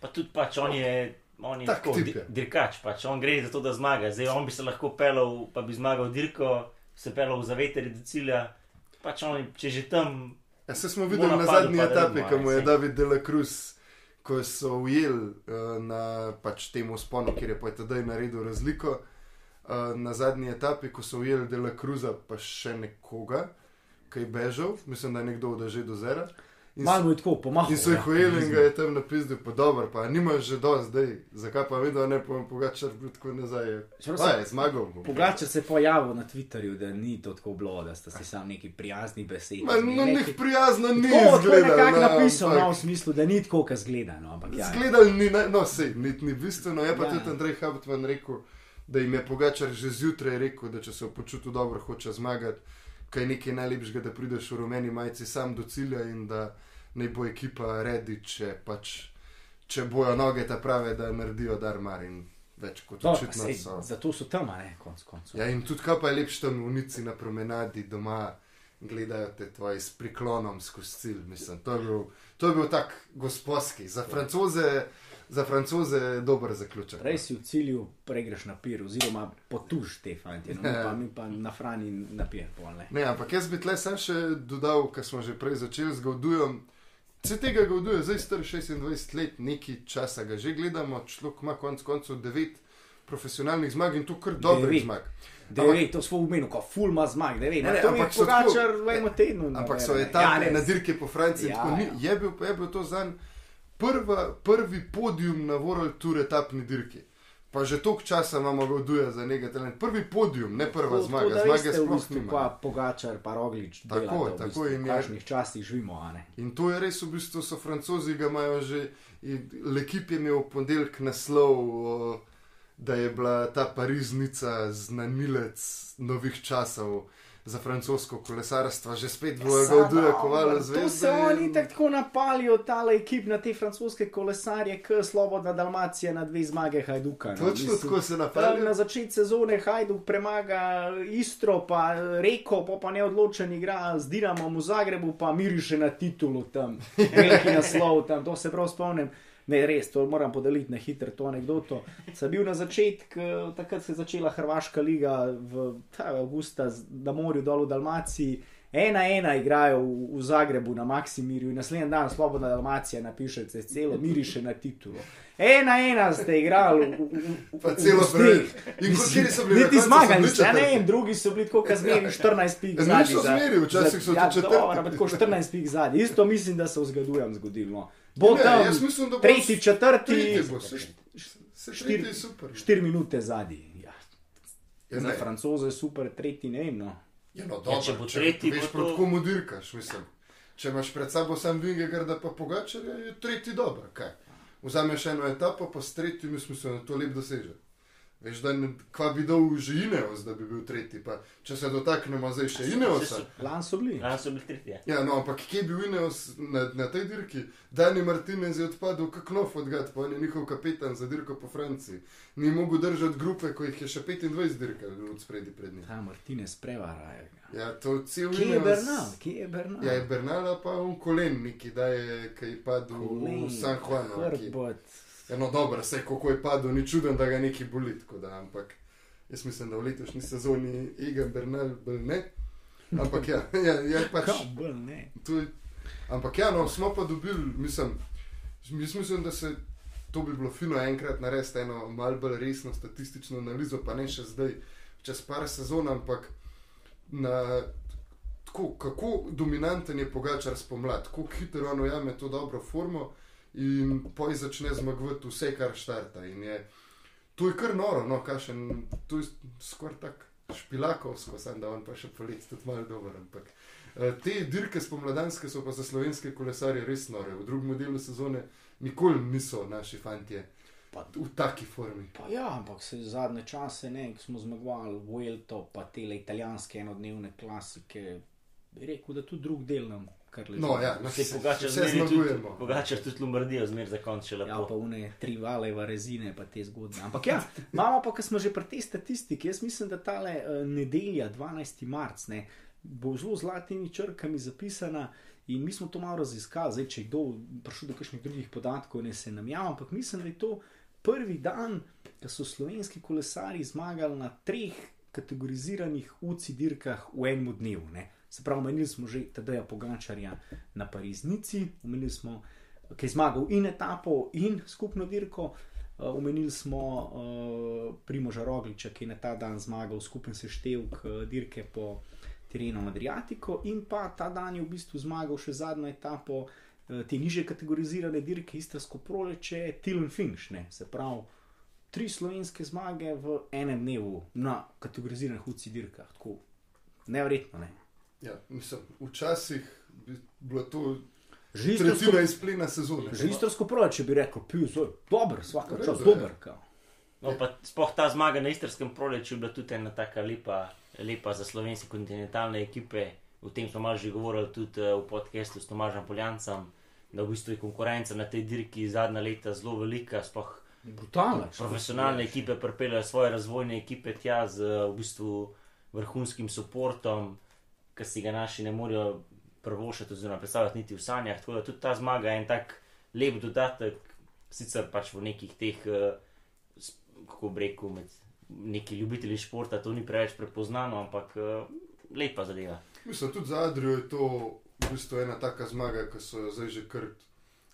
Pa tudi pač on je. On je Tak tako, je. dirkač, pač on gre za to, da zmaga. Zdaj on bi se lahko pelal, pa bi zmagal dirko, se pelal za veter do cilja. Pač on, če že tam, Ja, se smo videli na zadnji etapi, ko mu je. David de la Cruz, ko so ujeli uh, na pač tem usponu, kjer je pa tedaj naredil razliko. Uh, na zadnji etapi, ko so ujeli de la Cruza, pa še nekoga, ki je bežal, mislim, da je nekdo od že do zera. In Malo mu je tako pomahal. in so jih ujeli in ga je tam napisal, pa dobro, pa nimaš že do zdaj, zakaj pa vedno ne povem, pogačar bil tako nazaj. Se- je zmagal. bom. Pogačar se je pojavil na Twitterju, da ni to tako bilo, da sta si sam neki prijazni besedi. Ma, no, njih prijazno ni To, to je nekako no, napisal, ampak- no, v smislu, da ni tako, kot zgleda. No, ampak ja, Zgledali ni, na- no, sej, ni, ni bistveno. Je pa Ja. ja. tudi Andrej Habtman rekel, da jim je Pogačar že zjutraj rekel, da če se počuti dobro, hoče zmagati, kaj nekaj najlepšega, da prideš v rumeni majici sam do cilja in da naj bo ekipa redi, če pač, če bojo noge ta prave, da naredijo darmar in več kot to, očitno sej, so. zato so tam, ne, konc koncev. Ja, in tudi kaj pa je lepše tam v Nici na promenadi doma. Gledajo te tvoji s priklonom skozi cilj. Mislim, to, je bil, to je bil tak gospodski. Za francoze, za francoze je dober zaključek. Prej si v cilju, prej greš na pir, oziroma potuž te fanti, no, Ja. pa, *laughs* mi pa na frani na pir. Pol, ne. Ampak jaz bi tle sam še dodal, kar smo že prej začeli z Gaudujem. Vse tega Gauduje, zdaj star 26 let, nekaj časa ga že gledamo, človek ima konec koncev 9 profesionalnih zmag in tu kar dobrih Devet. zmag. Devet, to smo v menu, ko ful ima zmag, ne vem, Ne, ne, to ampak so tako- drugačar v enem tednu. Ampak so ne. etape Ja, na dirke po Franciji. Ja, Ja, ni, ja. je, bil, je bil to zanj prva, prvi podium na World Tour etapni dirki. Pa že toliko časa imamo Gauduje za nekaj talent. Prvi podium, ne prva Tako- zmaga. tako da Zmage v sploh bistvu, nima. Pa Pogačar, pa Roglič. Tako, delata v tako bistvu, in v je- kakšnih časih živimo, a ne. In to je res, v bistvu so francozi ga imajo že. Lekip je imel v ponedeljek naslov, o, da je bila ta pariznica znanilec novih časov za francosko kolesarstvo, že spet v Gauduje kovala zvezda. To se oni tako napalijo, ta ekip na te francoske kolesarje, k Slobodna Dalmacija na dve zmage Hajduka. no. Točno Mislim, tako se Tam napadajo. na začetku sezone Hajduk premaga Istro, pa Reko, pa, pa neodločen igra z Dinamom v Zagrebu, pa miriše na titulu tam, *laughs* veliki naslov tam, to se prav spomnim. Ne, res, to moram podeliti na hitro to anegdoto. Sem bil na začetku, takrat se je začela Hrvaška liga v ta, avgusta na morju dol v Dalmaciji. Ena ena igrajo v, v Zagrebu na Maksimirju in naslednji dan Svobodna Dalmacija napiše čez celo miriše na titulu. Ena ena ste igrali v, v, v, celo na Niti zmagali, ste, ja ne vem, drugi so bili tako, zmeri 14 pik Ja, zadnji. niso zmeri, včasih so tudi četrti. Ja, dobro, tako 14 pik zadnji. Isto mislim, da se v zgodujem zgodilo. no. Bo Ne, tam mislim, bo tretji, četrti, tretji bo, se- Se Štiri- tretji je super. 4 minute zadnji. Ja. Ja, Za francoze je super, tretji ne vem. No. Ja, no, Ja, dobro, če bo če tretji, veš, bo proti to- komu dirkaš, mislim. Če imaš pred sabo sam Vingegarda pa Pogačarja, je tretji dobro, kaj. Vzameš eno etapo, pa s tretjim, mislim, da to lep doseže. Veš, da ne, kva bi dal že Ineos, da bi bil tretji, pa če se dotaknemo zdaj še Ineosa. Lan so bili. Lani so bili tretji. Ja, no, ampak kje je bil Ineos na, na tej dirki? Dani Martinez je odpadel, kako nov odgad, pa on je njihov kapetan za dirko po Franciji. Ni mogel držati grupe, ko jih je še 25 dirkal od spredi pred njim. Ta Martinez prevara. Ja, to cel Kje je Ineos- Bernal? Kje je Bernal? Ja, je Bernala pa on kolen, neki da je, ki je padel v San Juanu. ki- Hrbet. Eno dobro, vse kako je padel, ni čuden, da ga neki boli. Da, ampak jaz mislim, da v letošnji sezoni Egan Bernal bolj ne. Ampak ja, *laughs* ja, ja pač. Kao, bolj ne. Je- Ampak ja, no, smo pa dobili, mislim, jaz mislim, da se to bi bilo fino enkrat narediti, eno malce bolj resno statistično analizo, pa ne še zdaj, čez par sezon, ampak na, tako, kako dominanten je Pogačar spomladi, kako hitro on ujame to dobro formo in poj začne zmagovati vse, kar štarta. In je, to je kar noro, no, kašen, to je skoraj tako špilakovsko, sem da on pa še poleti tudi malo dober, ampak. Eh, Te dirke spomladanske so pa za slovenske kolesarje res nore. V drugem delu sezone nikoli niso naši fantje Pa, v taki formi. pa ja, ampak se zadnje čase, ne, ko smo zmagovali Vuelto, pa te italijanske enodnevne klasike, bi rekel, da tudi drug del nam. No, ja, no, Se vse, pogača vse zmagujemo. pogača tudi Lombardijo, zmer za konc še Ja, pa lepo. une tri valeva rezine, pa te zgodbe. Ampak ja, *laughs* imamo pa, ko smo že pri tej statistiki, jaz mislim, da tale uh, nedelja, 12. marc, ne, bo zelo zlatimi črkami zapisana. In mi smo to malo raziskali, zdaj, če je kdo prišel do kakšnih drugih podatkov, ne se nam javlja, ampak mislim, da je to prvi dan, da so slovenski kolesari zmagali na treh kategoriziranih UCI dirkah v enem dnevu. Ne. Se pravi, omenili smo že Tadeja Pogačarja na Pariznici, omenili smo, ki je zmagal in etapo, in skupno dirko. Uh, omenili smo uh, Primoža Rogliča, ki je na ta dan zmagal skupen seštevek uh, dirke po terenu Adriatico, in pa ta dan je v bistvu zmagal še zadnjo etapo uh, te niže kategorizirane dirke Istrsko proleče, Tilen Finch. Ne? Se pravi, tri slovenske zmage v enem dnevu na kategoriziranih UCI dirkah. Tako nevrjetno. Ne? Ja, mislim, včasih bi bilo to Že istrsko, tretjina izplena sezone. že istrsko proleče bi rekel, pil, zelo dober, vsak čas ja. dober. Kao. No, pa sploh ta zmaga na istrskem proleču je bila tudi ena taka lepa, lepa za slovenske kontinentalne ekipe. O tem smo malo že govorili tudi eh, v podkastu s Tomažem Poljancem, da v bistvu je konkurenca na tej dirki zadnja leta zelo velika, sploh Brutalno. profesionalne ekipe pripeljejo svoje razvojne ekipe tja z eh, v bistvu vrhunskim podportom, ki si ga naši ne morejo prvošati oziroma predstavljati niti v sanjah. Tako da tudi ta zmaga je en tak lep dodatek, sicer pač v nekih teh, eh, s- kako rekel, med neki ljubitelji športa to ni preveč prepoznano, ampak eh, lepa zadeva. Mislim, tudi za Adrijo je to v bistvu ena taka zmaga, ki so jo zdaj že kar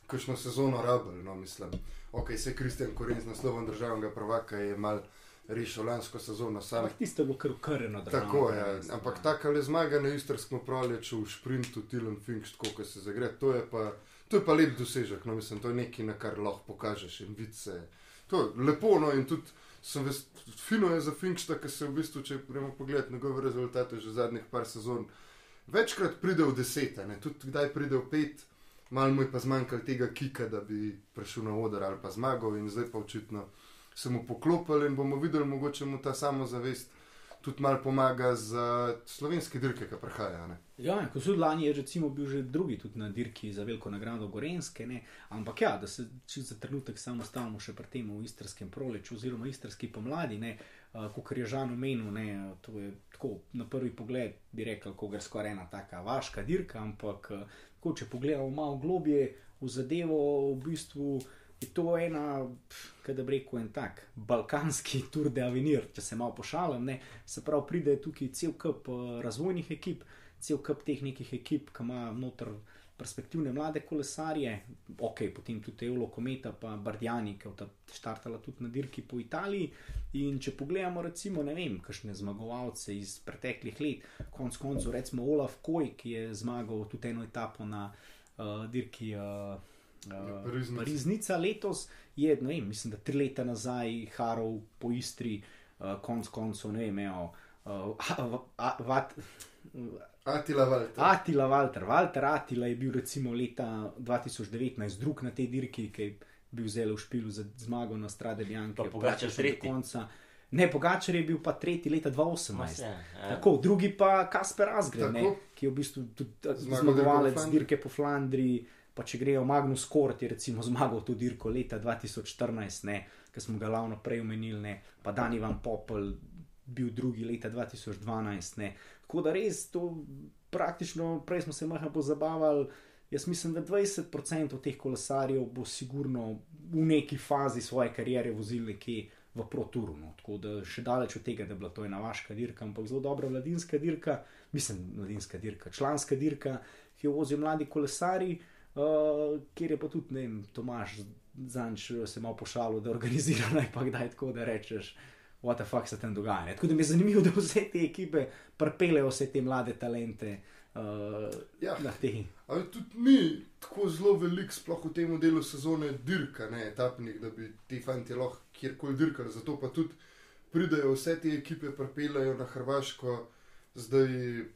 kakšno sezono rabili. No, mislim. Ok, se Kristjan Koren z naslovom državnega prvaka je mal rešil lansko sezono sam. Ampak tiste je bilo kar ukreno. Tako je, ja. ampak taka le zmaga na istrskem proleču v šprintu, Tilan Finks, tako kot se zagre, to je pa. To je pa lep dosežek, no, mislim, to je nekaj, na kar lahko pokažeš in vidiš. To je lepo, no, in tudi sem ves, fino je za Finksta, ki se v bistvu, če gremo pogled njegove rezultate že zadnjih par sezon, večkrat pride v desete, ne, tudi kdaj pride v pet, malo mu je pa zmanjkalo tega kika, da bi prišel na oder ali pa zmagal in zdaj pa očitno se mu poklopili in bomo videli, mogoče mu ta samozavest tudi malo pomaga za slovenske dirke, ki prihajajo. Ja, ko so lani je recimo bil že drugi tudi na dirki za veliko nagrado Gorenske, ne? ampak ja, da se za trenutek samo stavimo še pri tem v istrskem proleču oziroma istrski pomladi, ne, uh, kot je Žan omenil, to je tako na prvi pogled bi rekel, ko gre skoraj ena taka vaška dirka, ampak uh, ko če pogledamo malo globje v zadevo, v bistvu je to ena, kaj da bi rekel, en tak balkanski *laughs* Tour de Avenir, če se malo pošalim, ne, se pravi, pride tukaj cel kup uh, razvojnih ekip, cel kup teh nekih ekip, ki ima noter perspektivne mlade kolesarje, ok, potem tudi Evo Kometa, pa Bardjani, ki je štartala tudi na dirki po Italiji. In če pogledamo, recimo, ne vem, kakšne zmagovalce iz preteklih let, konc koncev, recimo Olaf Koj, ki je zmagal tudi eno etapo na uh, dirki. Uh, Uh, Pariznica. Pariznica letos je, ne vem, mislim, da tri leta nazaj harov po Istri, uh, konc koncev, ne vem, imel uh, Atila Valter. Atila Walter. Walter Atila je bil recimo leta 2019 drug na tej dirki, ki je bil zelo v špilu za zmago na Strade Bianche. Pa Pogačar praktično do tretji. konca. Ne, Pogačar je bil pa tretji leta 2018. Ma se, ja. Tako, drugi pa Kasper Asgren, ne, Tako. ki je v bistvu tudi eh, zmagovalec dirko po Flandriji. dirke po Flandriji. Pa če grejo Magnus Kort, je recimo zmagal to dirko leta 2014, ne, ki smo ga lavno prej omenili, ne, pa Dani Van Popel bil drugi leta 2012. Ne. Tako da res to praktično, prej smo se malo pozabavali, Jaz mislim, da 20% teh kolesarjev bo sigurno v neki fazi svoje kariere vozil nekje v proturu. No. Tako da še daleč od tega, da je bila to ena vaška dirka, ampak zelo dobra mladinska dirka, mislim, mladinska dirka, članska dirka, ki jo vozijo mladi kolesari, uh, kjer je pa tudi, ne vem, Tomaš, zanč se malo pošalil, da organizira naj pa kdaj tako, da rečeš. What the fuck se tam dogaja? Ne? Tako da mi je zanimivo, da vse te ekipe prepelejo vse te mlade talente. Uh, Ja. na te. Ali tudi ni tako zelo velik, sploh v tem delu sezone, dirka, ne etapnih, da bi ti fanti lahko kjerkoli dirkali. Zato pa tudi pridejo vse te ekipe, pripeljajo na Hrvaško, zdaj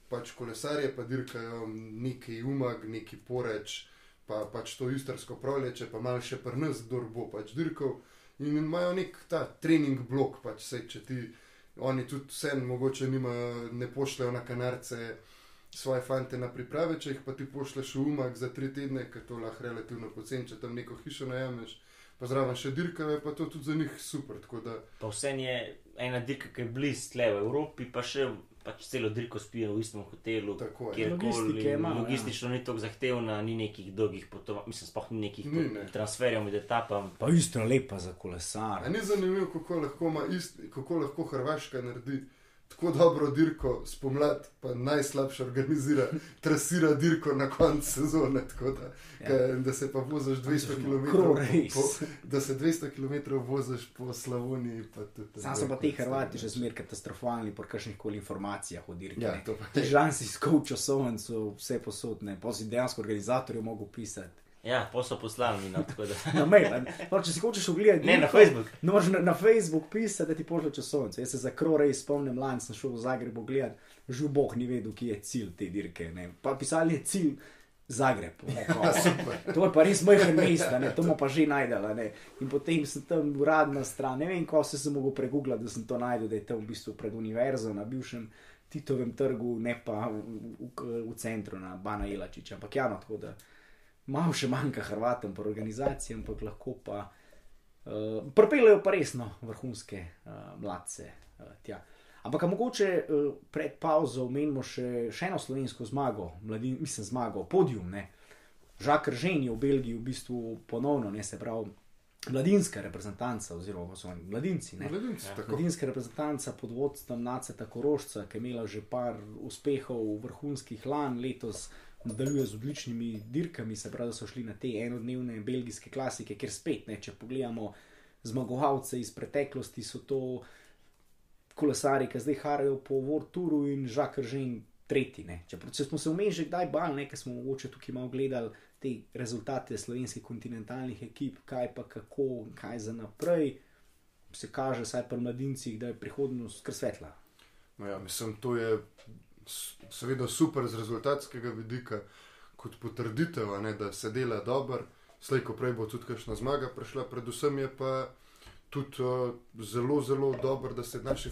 pač kolesarje, pa dirkajo neki umag, neki poreč, pa pač to istrsko prolječe, pa malo še prnes, kdo bo pač dirkal. In imajo nek ta trening blok, pač vse, če ti oni tudi vse, mogoče nimajo, ne pošljajo na kanarce svoje fante na priprave, če jih pa ti pošleš v umak za tri tedne, ker to lahko relativno poceni, če tam neko hišo najameš, pa zraven še dirkave, pa to tudi za njih super. Da Pa vse je ena dirka, ki je blizu tle v Evropi, pa še pač celo dirko spijo v istem hotelu. je. kjerkoli. Logistike ima, ja. Logistično ni tako zahtevna, ni nekih dolgih potovanj, mislim, sploh ni nekih Ni, ne. transferjev med etapami. Pa isto je lepa za kolesar. A ni zanimivo, kako lahko, ist, kako lahko Hrvaška naredi tako dobro dirko spomladi, pa najslabše organizira, trasira dirko na koncu sezone. Da, Ja. ja. da se pa voziš 200 km, po, race. *laughs* da se 200 km voziš po Slavoniji. Sam so pa ti Hrvati že zmer katastrofalni po kakršnih koli informacijah o dirki. Ja. Težan si skov časovnico, vse posodne, pa si dejansko organizatorju mogel pisati. Ja, pa so poslali mi, no, tako da. *laughs* Na mail, a ne. no, če si hočeš ogledati, Ne, na Facebook. No, na, na Facebook pisati, da ti pošlje časovnico. Jaz se za krorej spomnim, lani sem šel v Zagreb gledati, že Bog ni vedel, kje je cilj te dirke. Ne. Pa pisali je cilj Zagreb. Ne, *laughs* to je pa res majhen mest, to bomo pa že najdela. Ne. In potem sem tam uradna stran, ne vem, ko se sem mogel pregooglati, da sem to najdel, da je tam v bistvu pred univerzo na bivšem Titovem trgu, ne pa v, v, v centru na Bana Elačiča. Ampak ja, no, tako da malo še manjka Hrvatom po organizaciji, ampak lahko pa. Uh, Propeljajo pa resno vrhunske uh, mladce uh, tja. Ampak mogoče uh, pred pauzo omenimo še, še eno slovensko zmago, mladin, mislim, zmago, podium. Ne? Žakr Žen je v Belgiji v bistvu ponovno, ne se pravi, mladinska reprezentanca, oziroma so oni mladinci. Ne? Mladinci, tako. Mladinska reprezentanca pod vodstvom Naceta Korošca, ki je imela že par uspehov vrhunskih lan, letos nadaljuje z odličnimi dirkami, se pravi, da so šli na te enodnevne belgijske klasike, ker spet, ne, če pogledamo zmagovalce iz preteklosti, so to kolesari, ki zdaj harajo po World Touru in Žakr Žen tretji. Ne. Čeprav če smo se vmes že kdaj bali, nekaj smo mogoče tukaj malo gledali te rezultate slovenskih kontinentalnih ekip, kaj pa kako, kaj za naprej. Se kaže, saj pri mladincih, da je prihodnost kar svetla. No ja, mislim, to je seveda super z rezultatskega vidika, kot potrditev, ne, da se dela dobro. Slej, ko prej bo tudi kakšna zmaga prišla, predvsem je pa tudi uh, zelo, zelo dobro, da se naši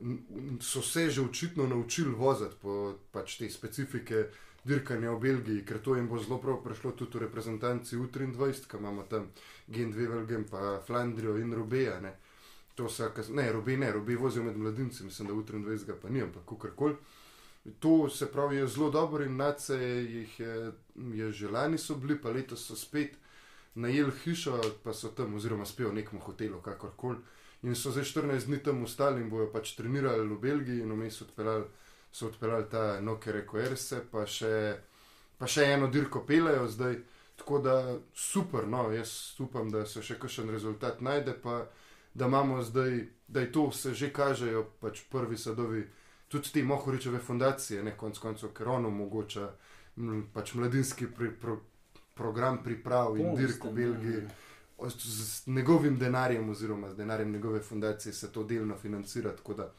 n- so se že očitno naučili voziti po pač te specifike dirkanja v Belgiji, ker to jim bo zelo prav prišlo tudi v reprezentanci U23, ki imamo tam Gen 2 Velgem, pa Flandrijo in Rubeja. Ne. To se, ne, robe ne, robe vozijo med mladinci, mislim, da v 23 pa ni, ampak kakorkoli. To se pravi, je zelo dobro in nace jih je, je že lani so bili, pa letos so spet najeli hišo, pa so tam, oziroma spijo v nekem hotelu, kakorkoli. In so zdaj 14 dni tam ostali in bojo pač trenirali v Belgiji in vmes odpeljali, so odpeljali ta Nokere Koerse, pa še, pa še eno dirko pelejo zdaj. Tako da super, no, jaz upam, da se še kakšen rezultat najde, pa da imamo zdaj, da je to se že kažejo pač prvi sadovi, tudi te Mohoričeve fundacije, ne konc koncev, ker on omogoča m, pač mladinski pri, pro, program priprav in dirk v Belgiji. O- Z, z njegovim denarjem, oziroma z denarjem njegove fundacije, se to delno financira. Tako da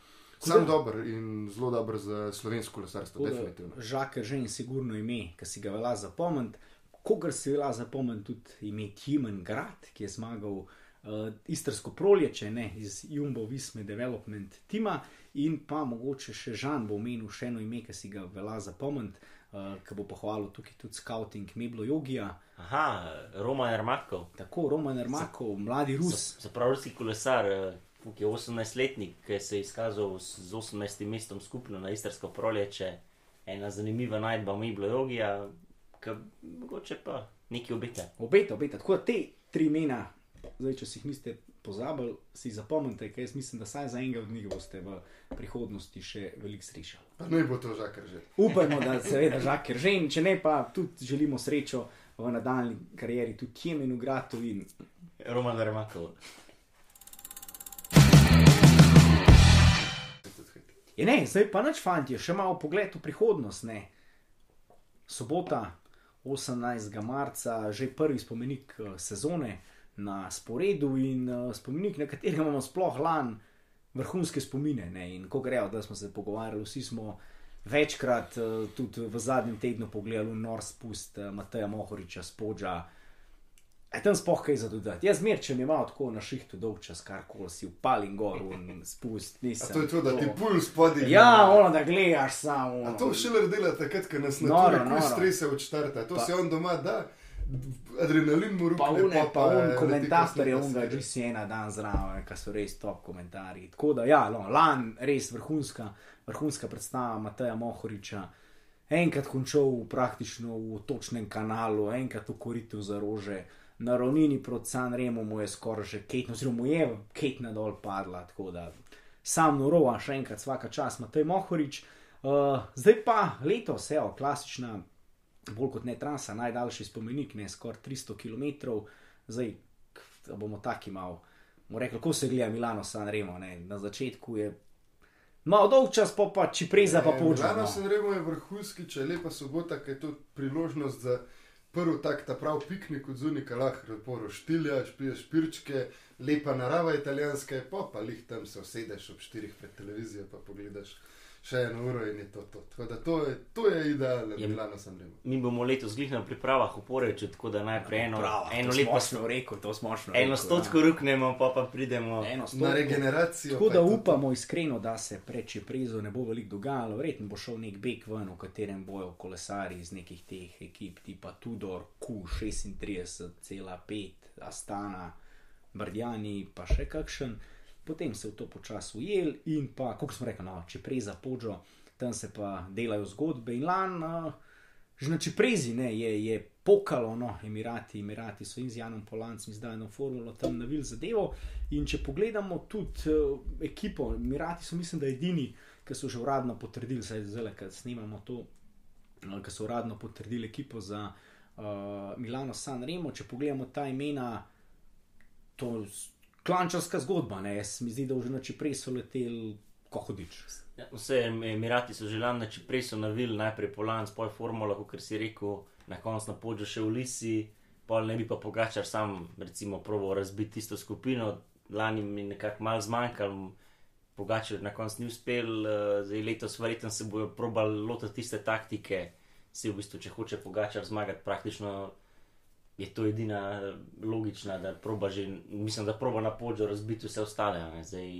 da- dober in zelo dober za slovensko lesarstvo, definitivno. Žakar že in sigurno ime, ki si ga velja zapomniti. Kogar si velja zapomniti tudi ime Timen Grad, ki je zmagal uh, istrsko prolječe ne, iz Jumbo Visme Development tima in pa mogoče še Žan bo omenil še eno ime, ki si ga velja zapomniti, uh, ki bo pohvalil tukaj tudi scouting Meblo Jogija. Aha, Roman Ermakov. Tako Roman Ermakov, mladi Rus. Se pravi, ruski kolesar, eh, ki je 18-letnik, ki se je izkazal z 18 mestom skupno na istrsko prolječe, ena zanimiva najdba Miblo Jogija, ka, mogoče pa nekaj obeta. Obeta, obeta. Tako da te tri imena, zdaj, če si jih niste pozabili, si zapomnite, ker jaz mislim, da saj za enega od njih boste v prihodnosti še veliko srečali. Pa naj bo to žakar že. Upajmo, da seveda žaker že in če ne, pa tudi želimo srečo v nadaljni karieri, tudi Jemenu, Gratu in Roman Remakov. Je ne, zdaj pa nič, fanti, še malo pogled v prihodnost. Ne. Sobota, 18. marca, že prvi spomenik eh, sezone na sporedu in eh, spomenik, na katerem imamo sploh lan vrhunske spomine. Ne. In ko grejo, da smo se pogovarjali, vsi smo večkrat eh, tudi v zadnjem tednu pogledali nor spust Mateja Mohoriča, spodža. Je tam spoh kaj za dodati. Jaz zmer, če mi malo tako na šihtu dolg čas, kar koli si upalin gor in spust, A nisem. to je to, da ti puls spodaj. Ja, ono, da gledaš samo. A to šele dela takrat, ko nas na to noro. strese od štarta. To Pa- se on doma da, adrenalin mu Pa rukne. une, pa un leti komentator je kasneje unga serije. GCN dan zraven, ki so res top komentarji. Tako da, ja, no, lan res vrhunska, vrhunska predstava Mateja Mohoriča. Enkrat končal praktično v točnem kanalu, enkrat v koritu za rože, na ravnini proti San Remo mu je skoraj že ketno, oziroma mu je ketna dol padla, tako da sam norova, še enkrat vsaka čas Matej Mohorič. Uh, zdaj pa letos, evo, klasična bolj kot ne trasa, najdaljši spomenik, ne skoraj 300 km, zdaj bomo taki malo. Mo rekel, kako se gleda Milano San Remo, ne? na začetku je malo dolg čas, pa pa čipreza pa počne. Milano No. se remo je vrhunski, če je lepa sobota, ker je to priložnost za prvi tak ta prav piknik od zunika, lahko lepo roštiljaš, piješ pirčke, lepa narava italijanska je, pa pa lih tam se usedeš ob štirih pred televizijo, pa pogledaš še eno uro in je to to. Tako da to je, to je idealen Je- Milano San Remo. Mi bomo letos glih na pripravah v Poreču, tako da najprej eno, Prava, eno to leto smo rekel, to smo šlo. eno stotko ruknemo, pa pa pridemo. Na regeneracijo. Tako da je to to. upamo iskreno, da se preče prezo ne bo veliko dogajalo. Verjetno bo šel nek beg ven, v katerem bojo kolesari iz nekih teh ekip, tipa Tudor, Q36,5, Astana, Brdjani, pa še kakšen. Potem se v to počasi ujel in pa, kot smo rekli, no, če preza pođo, tam se pa delajo zgodbe in lan. Uh, Že na Čiprezi ne, je, je pokalo, no, Emirati, Emirati so in z Janom Polancem zdaj eno formulo tam navil zadevo. In če pogledamo tudi uh, ekipo, Emirati so, mislim, da edini, ki so že uradno potrdili, zdaj zelo, ker snimamo to, uh, ki so uradno potrdili ekipo za uh, Milano San Remo. Če pogledamo ta imena, to je klančarska zgodba, ne, jaz mi zdi, da že na Čiprej so leteli, ko hodič. Ja, Vse Emirati so želeli, če prej so navili najprej Polan, spoj formula, kot si rekel, na koncu na podžu še v Lisi, pol ne bi pa pogačar sam, recimo, probo razbiti tisto skupino, lani mi nekako malo zmanjkalo, pogačar na koncu ni uspel, eh, zdaj letos verjetno se bojo probali lotiti tiste taktike, si v bistvu, če hoče pogačar zmagati, praktično je to edina logična, da proba že, mislim, da proba na podžu razbiti vse ostale, ne, zdaj,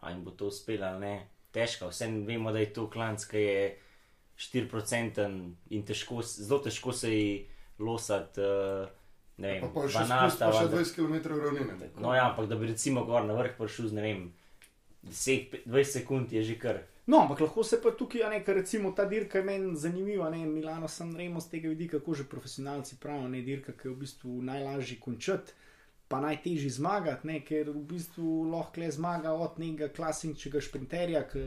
a jim bo to uspelo ali ne težko. Vsem vemo, da je to klanc, ki je 4% in težko, zelo težko se ji losati. Uh, ne vem, Pa, pa še 12 spust, pa še ali- 20 km ravnine. No, ja, ampak da bi recimo gor na vrh prišel z ne vem, 10, 20 sekund je že kar. No, ampak lahko se pa tukaj, ne, ker recimo ta dirka je meni zanimiva, ne, Milano San Remo z tega vidika, kako že profesionalci pravijo, ne, dirka, ki je v bistvu najlažji končati, pa najtežji zmagati, ne, ker v bistvu lahko le zmaga od nekega klasičnega šprinterja, ki,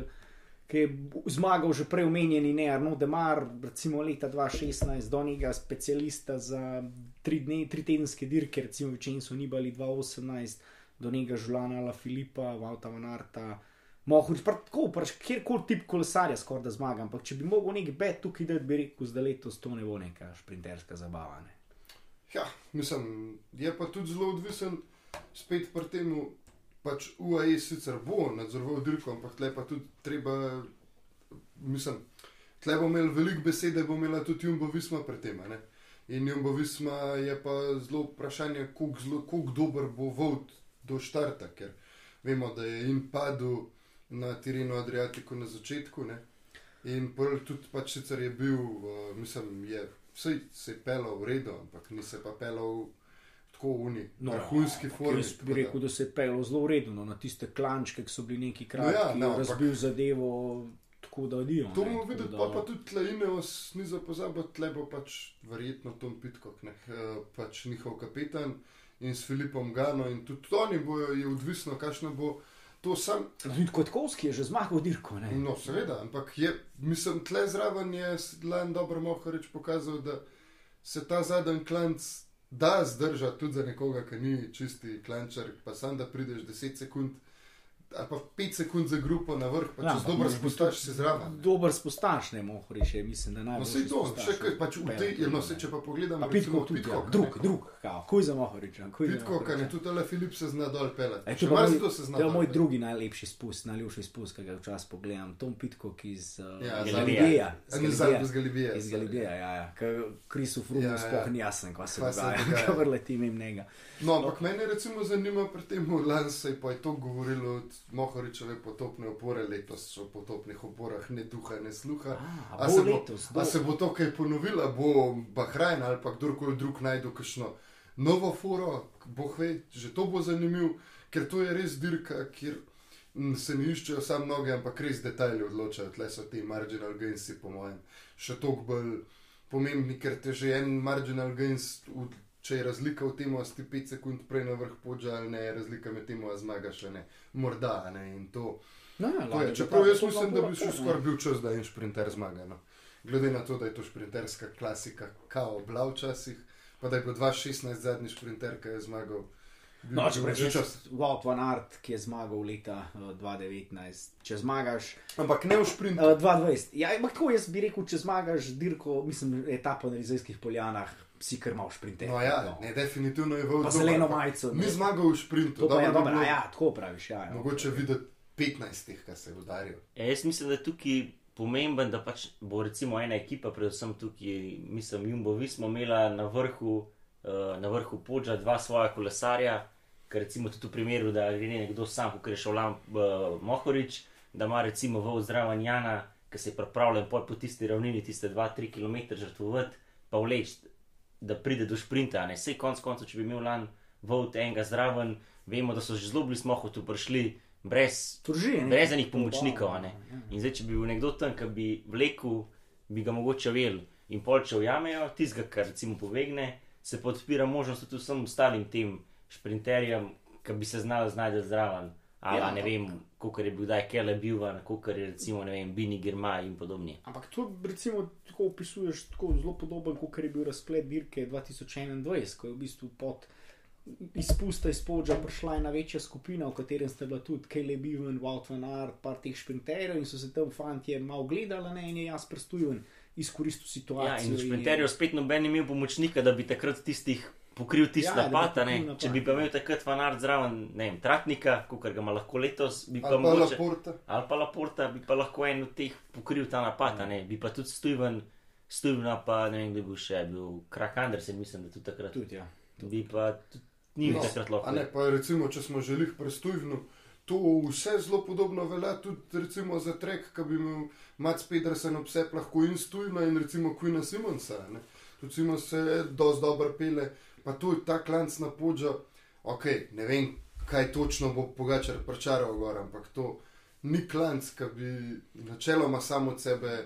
ki je zmagal že prej omenjeni, ne, Arno Demar, recimo leta 2016, do njega specialista za tri, dne, tri tedenske dirke, recimo Vincenzo Nibali 2018, do njega Žulana La Filipa, Vauta Manarta. Mohorič, pa tako, pač kjerkoli tip kolesarja skoraj da zmaga, ampak če bi mogel nek bet tukaj dati, bi rekel, da letos to ne bo neka šprinterska zabava. Ne. Ja, mislim, je pa tudi zelo odvisen, spet pri tem, pač UAE sicer bo nadzoroval dirko, ampak tle pa tudi treba, mislim, tle bo imel veliko besede, bo imela tudi Jumbo Visma pri tem. ne. In Jumbo Visma je pa zelo vprašanje, koliko koliko dober bo Vod do štarta, ker vemo, da je in padel na Tirino Adriatiku na začetku. Ne? In prvi tudi pač sicer je bil, uh, mislim, je vse se je pelal v redu, ampak ni se pa pelal tako uni, no, vrhunski formi. Jaz bi tako da- rekel, da se je pelo zelo redno no, na tiste klančke, ki so bili neki kratki, No ja, no, no, ja, ampak- razbil zadevo. tako da odijo. To bomo videli, pa, pa tudi tle Ineos, ni za pozabo, tle bo pač verjetno Tom Pitkok, ne, eh, pač njihov kapetan in s Filipom Gano in tudi oni bojo, je odvisno, kakšno bo to sam. Tudi Kotkovski je že zmagal dirko. Ne? No, seveda, ampak je, mislim, tle zraven je Lan dobro Mohorič pokazal, da se ta zadnji klanc da zdržati tudi za nekoga, ki ni čisti klančar, pa sam da prideš 10 sekund ali pa 5 sekund za grupo na vrh, pa če Ja, ja, dobro moraš biti spustaš, si zraven. ne. Dober spostaš, ne mohu reči, mislim, da No, najbolj. sej to, še kaj, pač v tej, ja, no, sej, če pa pogledam, Pa recimo Pitko tudi, ja. Drug, drug, kao, kuj za mohu reči. Pitko, kaj ne, tudi Ale Filip se zna dol pelati. E, Še to, pa marsikdo moj, se zna to je moj drugi najlepši spust, najljubši spust, ki ga včasih pogledam. Tom Pitcock iz uh, Ja, iz z Galileja. A ni zadnji z Galibije. Iz Galileja, ja, ja. Krisu Frumu Ja, ja, ja. sploh ni jasen, Kva se dogaja, kaj *laughs* vrleti mimo njega. No, ampak mene recimo zanima pri tem, lani se je pa je to govorilo od Mohoričeve potopne opore, letos o potopnih oporah, ne duha, ne sluha. A, A bo se bo, letos, a se bo to kaj ponovilo, bo Bahrajn ali pa kdorkoli drug najdel kakšno novo foro, boh ve, že to bo zanimiv, ker to je res dirka, kjer mm, se ne iščejo samo noge, ampak res detajli odločajo, tle so ti marginal gainsi, po mojem, še toliko bolj pomembni, ker te že en marginal gains, če je razlika v tem, a si ti 5 sekund prej na vrh podža ali ne, je razlika med tem, a zmagaš ali ne, morda ne in to. No, ja, To je, čeprav jaz mislim, da bi še skoraj bil čas, da en šprinter zmaga. No. Glede na to, da je to šprinterska klasika, kao bila včasih, pa da je bil 2016 zadnji šprinter, ki je zmagal. No, če rečeš. Wout van Aert, ki je zmagal leta uh, 2019, če zmagaš Ampak ne v šprintu. uh, 2020. Ja, ampak tako jaz bi rekel, če zmagaš dirko, mislim, etapo na Rizajskih poljanah, si kar mal šprinter. No, ja, ne, definitivno je v Pa zeleno majico. Ni ne. zmagal v šprintu, dobro bi dobro, bilo ja, tako praviš. Ja, ja. Mogoče videti 15, ki se je udaril. Ja, jaz mislim, da je tukaj pomemben, da pač bo recimo ena ekipa, predvsem tukaj, mislim, Jumbo, vi smo imela na vrhu, uh, na vrhu podža dva svoja kolesarja, ker recimo tudi v primeru, da gre nekdo sam, kot je šel Lam uh, Mohorič, da ima recimo v zdraven Jana, ki se je pripravljen po tisti ravnini, tiste 2-3 km žrtvovati, pa vleč, da pride do šprinta. Ne, sej konc koncev, če bi imel lan vod enega zraven, vemo, da so že zelo bili smohotu prišli brez Drži, ne? brez enih pomočnikov. ne. Ja. In zdaj, če bi bil nekdo tam, ki bi vlekel, bi ga mogoče vel in pol če ujamejo, tistega, kar recimo povegne, se pa odpira možnost tudi vsem ostalim tem šprinterjem, ki bi se znali znajti zraven. Ali Ja, ja, ne vem, kako je bil kdaj Kele Bilvan, kako je recimo, vem, Bini Girma in podobni. Ampak to recimo tako opisuješ tako zelo podoben, kot je bil razplet dirke 2021, ko je v bistvu pod izpusta iz podža prišla ena večja skupina, v katerem sta bila tudi Kelly Bevan, Wout van Aert, par teh šprinterjev in so se tam fantje malo gledali, ne, in je jaz prestujen izkoristil Ja, situacijo. in v je- spet noben imel pomočnika, da bi takrat tistih pokril tisti Ja, napad. napad, Če bi pa imel takrat Vanard zraven, ne vem, Tratnika, kot ga ima lahko letos, bi pa Ali pa mogoče. Laporta. ali pa Laporta, bi pa lahko en od teh pokril ta napad, a ne, bi pa tudi Stuyven, Stuyvena pa ne vem, kdo bi bil še, bil Krak Andersen, mislim, da tudi takrat. Tudi, ja. Bi pa tudi njim no, takrat lahko. Ne, pa recimo, če smo že lih prestujno, to vse zelo podobno velja tudi recimo za trek, ki bi imel Mats Pedersen ob sebi lahko in stujno in recimo Quina Simonsa. Ne. Tudi Simon se dosti dobro pele, pa je ta klanc na podžo, ok, ne vem, kaj točno bo pogačar pričaral gor, ampak to ni klanc, ki bi načeloma samo od sebe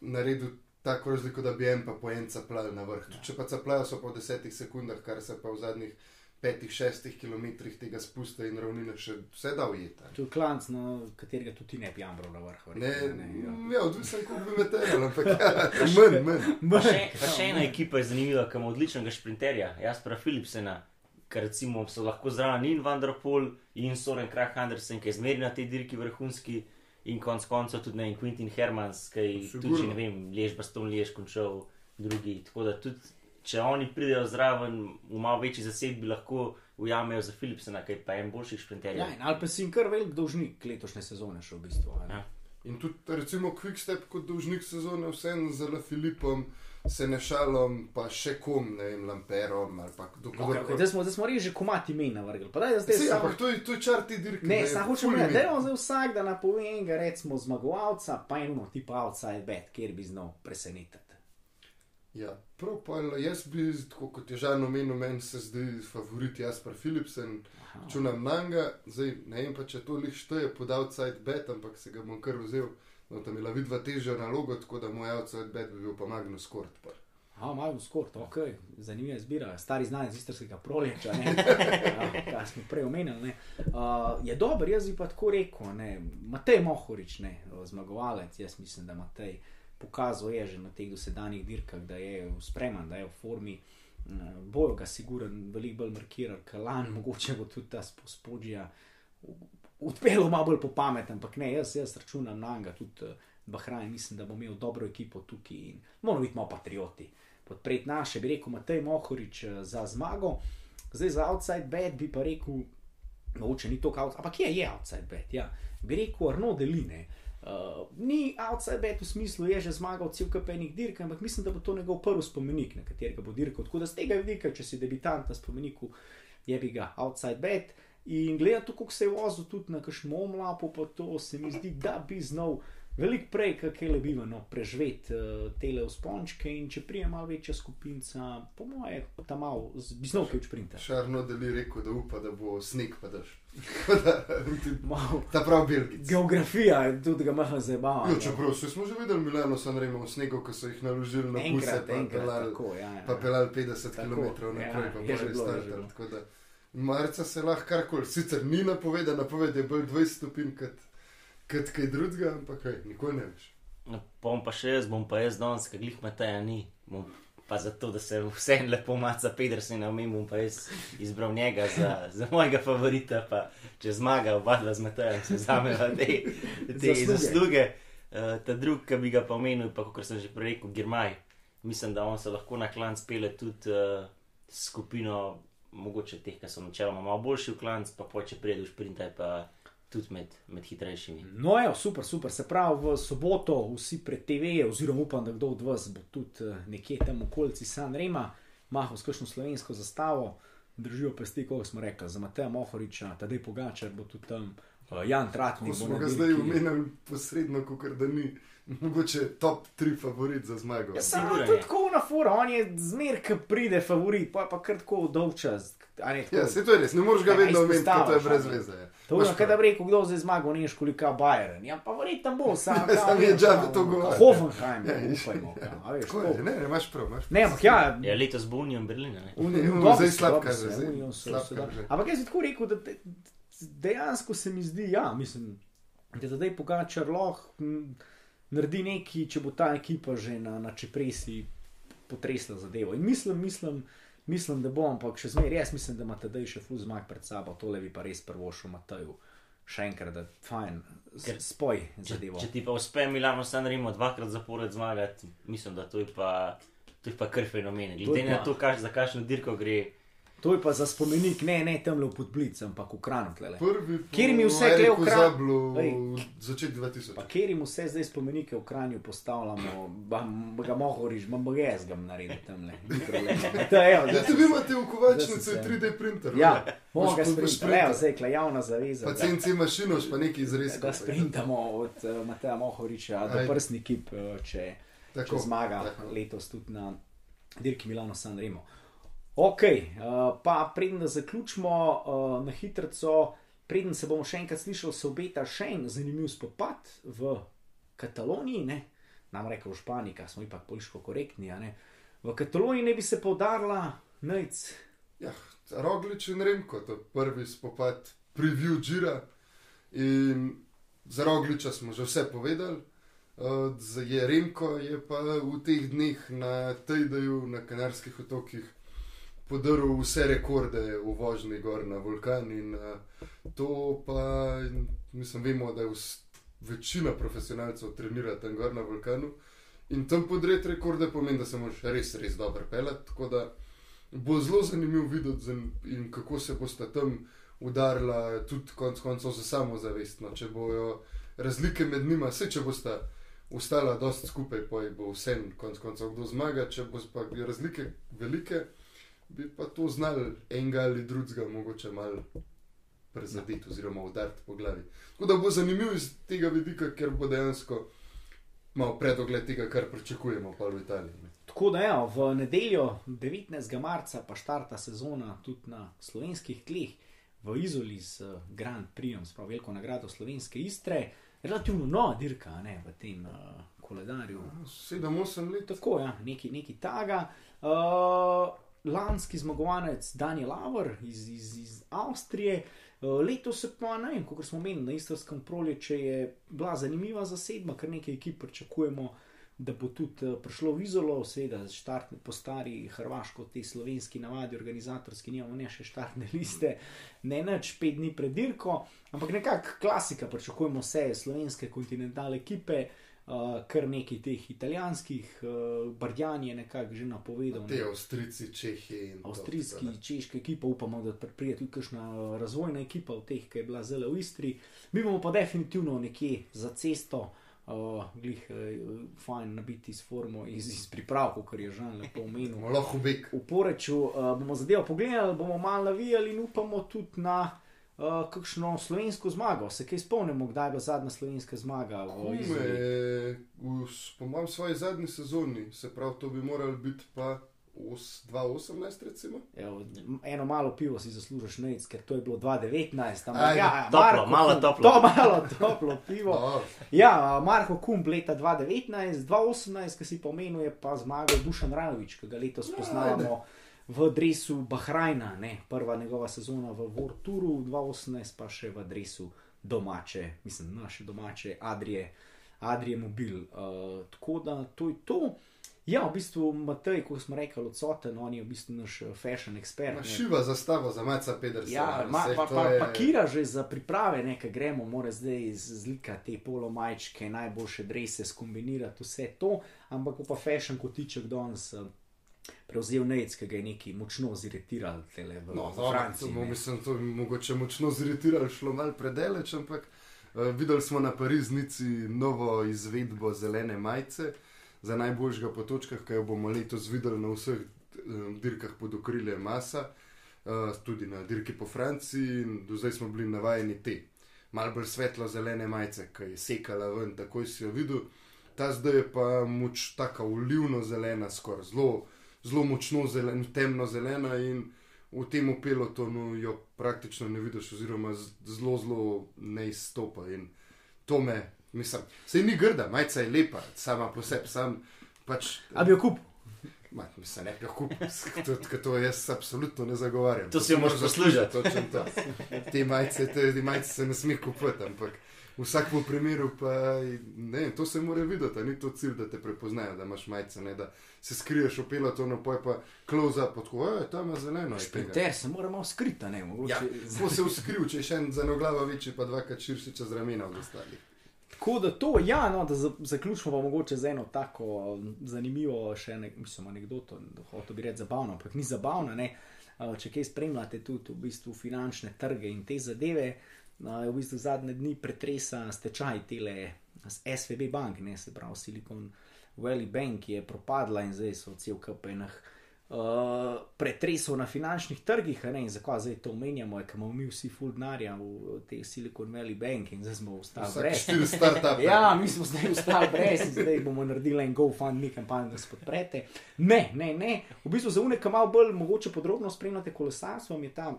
naredil tako razliko, da bi en pa po en caplal na vrh. Tudi Če pa caplajo so po desetih sekundah, kar se pa v zadnjih petih, šestih kilometrih tega spusta in ravnine še vse da ujeta. To je klanc, na katerega tudi ne bi jambral na vrh. Ne, verjetno, ja. ja, odvisen, kako bi metel, ampak ja, *laughs* manj, manj. Pa še, pa še ena ekipa je zanimiva, ki ima odličnega šprinterja, Jaspera Philipsena, ker recimo so lahko zraven in Vanderpool in Soren Krah Andersen, ki je zmeri na tej dirki vrhunski in konc koncev tudi ne in Quentin Hermans, ki je tudi, ne vem, Lež Baston, Lež končal drugi. Tako da tudi, če oni pridejo zraven v malo večji zasedbi, lahko ujamejo za Philipsena, ki je pa en boljših Ja, šprinterjev. in Alpe si kar velik dolžnik letošnje sezone, še v bistvu. Ja. In tudi recimo Quickstep kot dolžnik sezone, vseeno z La Filipom, Senešalom, pa še kom, ne vem, Lamperom ali pa kdo Okay, okay, zdaj smo, smo res že komati meni navrgli. Pa Sej, samo- ampak to je, to je čar te dirke. Ne, samo hočem reči, da je zdaj vsak, da napove enega, recimo zmagovalca, pa eno tipa outside bet, kjer bi znal presenetiti. Ja, prav pa jaz bi, tako kot je Žan omenil, meni se zdi favorit Jasper Philipsen, čunam Nanga, zdaj ne vem pa, če to lih šteje pod outside bet, ampak se ga bom kar vzel, No, tam je bila vidva težjo nalogo, tako da moj outside bet bi bil pa Magnus Kort. Pa. A, malo skort, ok, zanimiva izbira, stari znanec iz istrskega proleča, kar *laughs* smo prej omenili. Uh, je dober, jaz bi pa tako rekel, ne, Matej Mohorič, ne, zmagovalec, jaz mislim, da Matej pokazal je že na teh dosedanjih dirkah, da je spreman, da je v formi. Uh, bojo ga siguren, veliko bolj markiral, kalan, mogoče bo tudi ta spodžja odpeljal malo bolj po pametnem, ampak ne, jaz, jaz računam na njega, tudi uh, Bahrajn, mislim, da bo imel dobro ekipo tukaj in moramo biti malo patrioti. Podpreti naše, bi rekel Matej Mohorič za zmago, zdaj za outside bed bi pa rekel, mogoče ni to kao, ampak je, je outside bed, ja, bi rekel Arno Deline. Uh, ni outside bed v smislu, je že zmagal cel kapenih dirk, ampak mislim, da bo to njegov prvi spomenik, na katerega bo dirkal. Tako da z tega vidika, če si debitant na spomeniku, je bi ga outside bed. In gledati, kako se je vozil tudi na kakšnem omlapu, pa to se mi zdi, da bi znal veliko prej, kako je bilo no, preživeti uh, tele vzpončke. In če prija malo večja skupinca, po moje, tam malo bi znal kaj učprinta. Šarno deli rekel, da upa, da bo sneg padaš. *laughs* Ta prav Belgic. geografija, tudi ga malo zabava. Jo, čeprav se smo že videli Milano, San Remo v snegu, ko so jih naložili na buse, Enkrat, pa enkrat, pelali, tako, ja, ja. pa pelali 50 Tako, km ja, naprej, je že pa je že da Marca se lahko karkoli, sicer ni napovedal, napoved je bolj 20 stopinj kot, kot kaj drugega, ampak kaj, nikoli ne veš. No, bom pa še jaz, bom pa jaz danes, ker glih Mateja ni. Bom pa zato, da se vseeno lepo maca Pedersen na omem, bom pa jaz izbral njega za, za mojega favorita, pa če zmaga oba dva z Matejem, se vzameva te, te Zasluge. zasluge. Uh, ta drug, ki bi ga pa omenil, pa kot sem že prej rekel, Girmaj. Mislim, da on se lahko na klan spele tudi uh, skupino, mogoče teh, ki so načeloma malo boljši v klanc, pa po če prideš sprintaj, pa tudi med, med hitrejšimi. No, evo, super, super. Se pravi, v soboto vsi pred TV, oziroma upam, da kdo od vas bo tudi eh, nekje tam okolici San Rema, mahal s kakšno slovensko zastavo, držijo pesti, kot smo rekli, za Mateja Mohoriča, tadej Pogačar bo tudi tam, uh, Jan Tratnik. Ko bo smo ga zdaj omenili posredno, kot da ni mogoče top 3 favorit za zmago. Ja, samo to je je. tako na fora, on je zmer, ki pride favorit, pa je pa kar tako dolg čas. ne, tako- Ja, se to je res, ne moreš ga vedno omeniti, ker to je brez veze. ja. To je, kaj prav. da bi rekel, kdo zdaj zmaga, ne veš koliko Bayern. Ja, pa verjetno bo, sam. *laughs* Sam je džabe to govoril. *laughs* Hoffenheim, Ja, ja, viš. upajmo. kao, a veš, Tako to- je, ne, ne, imaš prav, imaš prav. Ne, ampak ja, Ja, letos bo Union Berlina. Ne? Unijo, zdaj slab kaže, zdaj Unijo so- slab so dobri. kaže. Ampak jaz bi tako rekel, da dejansko se mi zdi, ja, mislim, da zdaj Pogačar lahko naredi nekaj, če bo ta ekipa že na, na čepresi potresla zadevo. In mislim, mislim, mislim, da bo, ampak še zmeraj, jaz mislim, da ima tedaj še fuz zmag pred sabo, tole bi pa res prvo šel Mataju. Še enkrat, da fajn, s- Ker- spoj Če, zadevo. če ti pa uspe Milano San Remo dvakrat zapored zmagati, mislim, da to je pa, to je pa kar fenomen. Glede je na to, kaž, za kakšno dirko gre. To je pa za spomenik, ne, ne tam le v podblic, ampak v kranu Kjer mi vse gre v kran- Zablu Ej. začet 2000. Pa kjer jim vse zdaj spomenike v Kranju postavljamo, bam, ga mohoriš, bam jaz ga naredim tam le. Ja, ti sem vi imate v kovačnici sem se- 3D printer. Ja, Boš ga evo, zdaj je javna zaveza. Pa CNC mašino, pa neki izrez. Da sprintamo od uh, Mateja Mohoriča do prstni kip, uh, če, če zmaga letos tudi na dirki Milano San Remo. Ok, uh, pa preden zaključimo uh, na hitro, preden se bomo še enkrat slišali, se obeta še en zanimiv spopad v Kataloniji, ne? nam rekel v Španiji, ki smo ipak politično korektni. V Kataloniji ne bi se poudarila najc. Ja, Roglič in Remko, to je prvi spopad, preview Džira. In za Rogliča smo že vse povedali. Uh, je Remko je pa v teh dneh na Tejdeju, na Kanarskih otokih, podaril vse rekorde v vožnji gor na vulkan. In uh, to pa, mislim, vemo, da je vs, večina profesionalcev trenira tam gor na vulkanu. In tam podreti rekorde pomeni, da se moraš res, res dobro pelati. Tako da bo zelo zanimivo videti, in kako se bosta tam udarila, tudi konec koncev za samozavestno. Če bojo razlike med njima, vse če bosta ustala dosti skupaj, pa jih bo vse, konec koncev, kdo zmaga. Če bo pa razlike velike, bi pa to znali enega ali drugega, mogoče malo prezadeti oziroma udariti po glavi. Tako da bo zanimivo iz tega vidika, ker bo dejansko malo predogled tega, kar pričakujemo pa v Italiji. ne. Tako da, ja, v nedeljo 19. marca pa štarta sezona tudi na slovenskih tleh v Izoli z eh, Grand Prixom, sprav veliko nagrado slovenske Istre. relativno nova dirka ne, v tem uh, koledarju. 7-8 let. Tako, ja, neki, neki taga. Uh, lanski zmagovalec Daniel Laver iz, iz, iz Avstrije. Uh, letos pa ne vem, kot smo menili na istrskem prolječe, je bila zanimiva zasedba, kar nekaj ekip pričakujemo, da bo tudi uh, prišlo v Izolo, seveda štartne po stari Hrvaško, te slovenski navadi, organizatorski, nimamo ne še štartne liste, ne več pet dni pred dirko, ampak nekako klasika, pričakujemo vse slovenske kontinentalne ekipe. Uh, kar nekaj teh italijanskih, uh, Bardjan je nekako že napovedal. Te Avstrijci, Čehi. in Avstrijski, tako da. češka ekipa, upamo, da pride tudi kakšna uh, razvojna ekipa v teh, ki je bila zelo v Istri. Mi bomo pa definitivno nekje za cesto, uh, glih, uh, fajn nabiti iz formo, iz, iz pripravkov, kar je žal lepo omenil. *laughs* Lahko bek. V Poreču uh, bomo zadevo pogledali, bomo malo navijali in upamo tudi na uh, kakšno slovensko zmago. Se kaj spomnimo, kdaj je bila zadnja slovenska zmaga Kume, v, po mojem svoji zadnji sezoni, se pravi, to bi moral biti pa os- 2018, recimo. Evo, eno malo pivo si zaslužiš, nec, ker to je bilo 2019. Ampak, Ajde, ja, toplo, Marko malo toplo. To malo toplo pivo. *laughs* No, Ja, Marko Kump leta 2019, 2018, ki si pomenil, je pa zmagal Dušan Rajovič, ki ga letos poznamo v dresu Bahrajna, ne? prva njegova sezona v World Touru, 2018 pa še v dresu domače, mislim, naše domače Adrije, Adrije Mobil. Uh, tako da to je to. Ja, v bistvu Matej, kot smo rekli, odsoten, on je v bistvu naš eh, fashion expert. ima ne. šiva zastavo za Maca Pedersena. Ja, ma, pa, to pa, je- pa Kira že za priprave, nekaj gremo, mora zdaj zlika te polomajčke, najboljše drese, skombinirati vse to, ampak bo pa fashion kotiček danes eh, prevzel Nec, ki ga je neki močno ziritiral tele v, No, v Franciji. ne. mislim, to bi mogoče močno ziritiralo, šlo malo predaleč, ampak uh, videli smo na Pariznici novo izvedbo zelene majice za najboljšega po točkah, ki jo bomo letos videli na vseh um, dirkah pod okriljem Masa, uh, tudi na dirki po Franciji. in Do zdaj smo bili navajeni te, malo bolj svetlo-zelene majice, ki je sekala ven, takoj si jo videl. Ta zdaj je pa moč taka olivno-zelena, skoraj zelo, zelo močno zelen, temno-zelena in v tem pelotonu jo praktično ne vidiš, oziroma zelo, zelo ne izstopa. In to me, mislim, sej ni grda, majca je lepa, sama po sebi, sam pač. A bi jo kup? Ma, mislim, ne bi lahko, *laughs* to, to jaz absolutno ne zagovarjam. To si jo moraš to. Te majice, te, te majice se ne sme kupiti, ampak vsakem primeru pa, ne, to se mora videti, ni to cilj, da te prepoznajo, da imaš majice, ne, da se skriješ v pelotonu, poj pa close up, tako, oj, tam je zeleno. je tega." Šprinter se mora malo skrita, ne mogoče. Ja, ko se uskril, če je še en za eno glavo večji, pa dvakrat širši čez ramena od ostalih. Tako da to, ja, no, da za- zaključimo pa mogoče z eno tako zanimivo, še ne, mislim, anegdoto, hotel bi reči zabavno, ampak ni zabavna. Ne? Če kaj spremljate tudi v bistvu finančne trge in te zadeve, uh, v bistvu zadnje dni pretresa stečaj tele SVB bank, ne se pravi Silicon Valley Bank, ki je propadla in zdaj so cel KPN. Uh, pretresov na finančnih trgih, ne, in zakaj zdaj to omenjamo, ker imamo mi vsi full denarja v te Silicon Valley Bank in zdaj smo ostali brez. štiri start-upe. *laughs* Ja, mi smo zdaj ostali brez in zdaj bomo naredili en GoFundMe kampanjo, da se podprete. Ne, ne, ne. V bistvu za unek, ki malo bolj mogoče podrobno spremljate kolesarstvo, mi je ta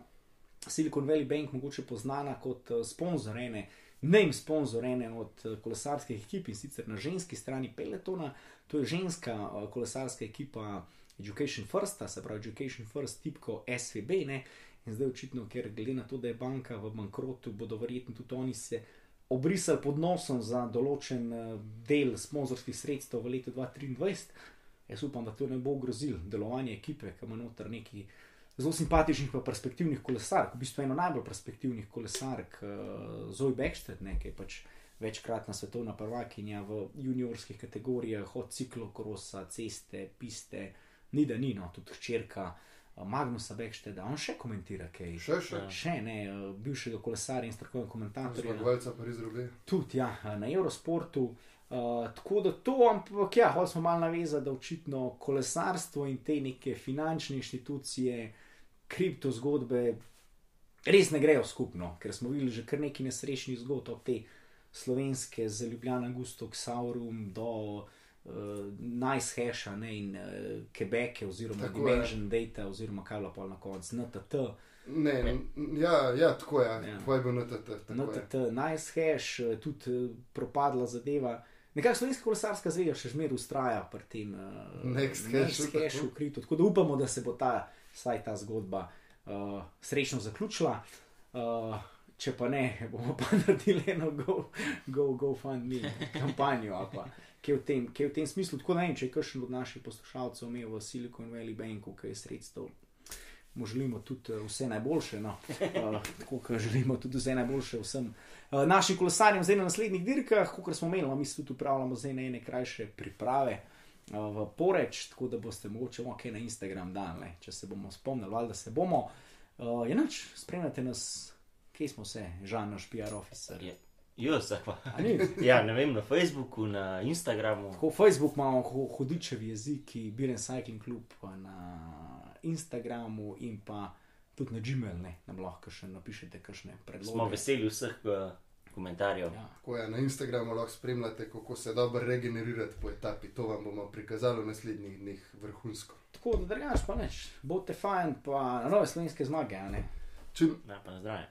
Silicon Valley Bank mogoče poznana kot eh, sponzor ene, name sponzor ene od eh, kolesarskih ekip in sicer na ženski strani Pelotona. To je ženska eh, kolesarska ekipa Education First, se pravi Education First, tipko SVB. Ne? In zdaj očitno, ker glede na to, da je banka v bankrotu, bodo verjetno tudi oni se obrisali pod nosom za določen del sponzorskih sredstev v letu 2023. Jaz upam, da to ne bo grozil delovanje ekipe, ki ima noter neki zelo simpatičnih, pa perspektivnih kolesark, v bistvu eno najbolj perspektivnih kolesark, uh, Zoe ne, ki je pač večkratna svetovna prvakinja v juniorskih kategorijah, od ciklokrosa, ceste, piste, ni da ni, no, tudi hčerka uh, Magnusa Backstreeta, on še komentira kaj. Še, še. Še ne, uh, bivšega kolesarja in strokovnega komentatorja. Zmagovalca Pariz druge. Tudi ja, na Eurosportu. Uh, tako da to, ampak ja, hočemo malo navezati, da očitno kolesarstvo in te neke finančne inštitucije, kripto zgodbe res ne grejo skupno, ker smo videli že kar nekaj nesrečnih zgodb od te slovenske, z Ljubljana, Gusto, Ksaurum do uh, Nice Hasha ne, in uh, Quebeke oziroma Tako je. Dimension Data oziroma kaj je bilo na koncu, NTT. Ne, Ne. ja, ja, tako je. Ja. NTT? tako je. NTT, nice hash, eh, tudi eh, propadla zadeva. Nekako slovenska kolesarska zveza še zmeraj ustraja pri tem uh, Next hashu, tako. hashu kritu. Tako da upamo, da se bo ta, saj ta zgodba uh, srečno zaključila. Uh, če pa ne, bomo pa *laughs* naredili eno go, go, go kampanjo. ali pa Kaj v, tem, kaj v tem smislu, tako da ne vem, če je kakšen od naših poslušalcev imel v Silicon Valley Banku, kaj je sredstev, mu želimo tudi eh, vse najboljše. No. Uh, tako kot želimo tudi vse najboljše vsem uh, našim kolesarjem zdaj na naslednjih dirkah, kot smo imeli, no, mi tudi pripravljamo zdaj na ene krajše priprave. uh, V Poreč, tako da boste mogoče ok na Instagram dan, le, če se bomo spomnili, ali da se bomo. Uh, Enač, spremljate nas, kje smo se, Žan, naš PR officer. Je. Ni? Ja, ne vem, na Facebooku, na Instagramu. Tako Facebook imamo hudičevi jeziki, Biren Cycling Club na Instagramu in pa tudi na Gmail, ne, nam lahko še napišete kakšne predloge. Smo veseli vseh eh, komentarjev. Ja. Tako je, na Instagramu lahko spremljate, kako se dobro regenerirati po etapi. To vam bomo prikazali v naslednjih dneh vrhunsko. Tako da drugač pa neč, bote fajn, pa na nove slovenske zmage, a ne. Čim Ja, pa na zdravje.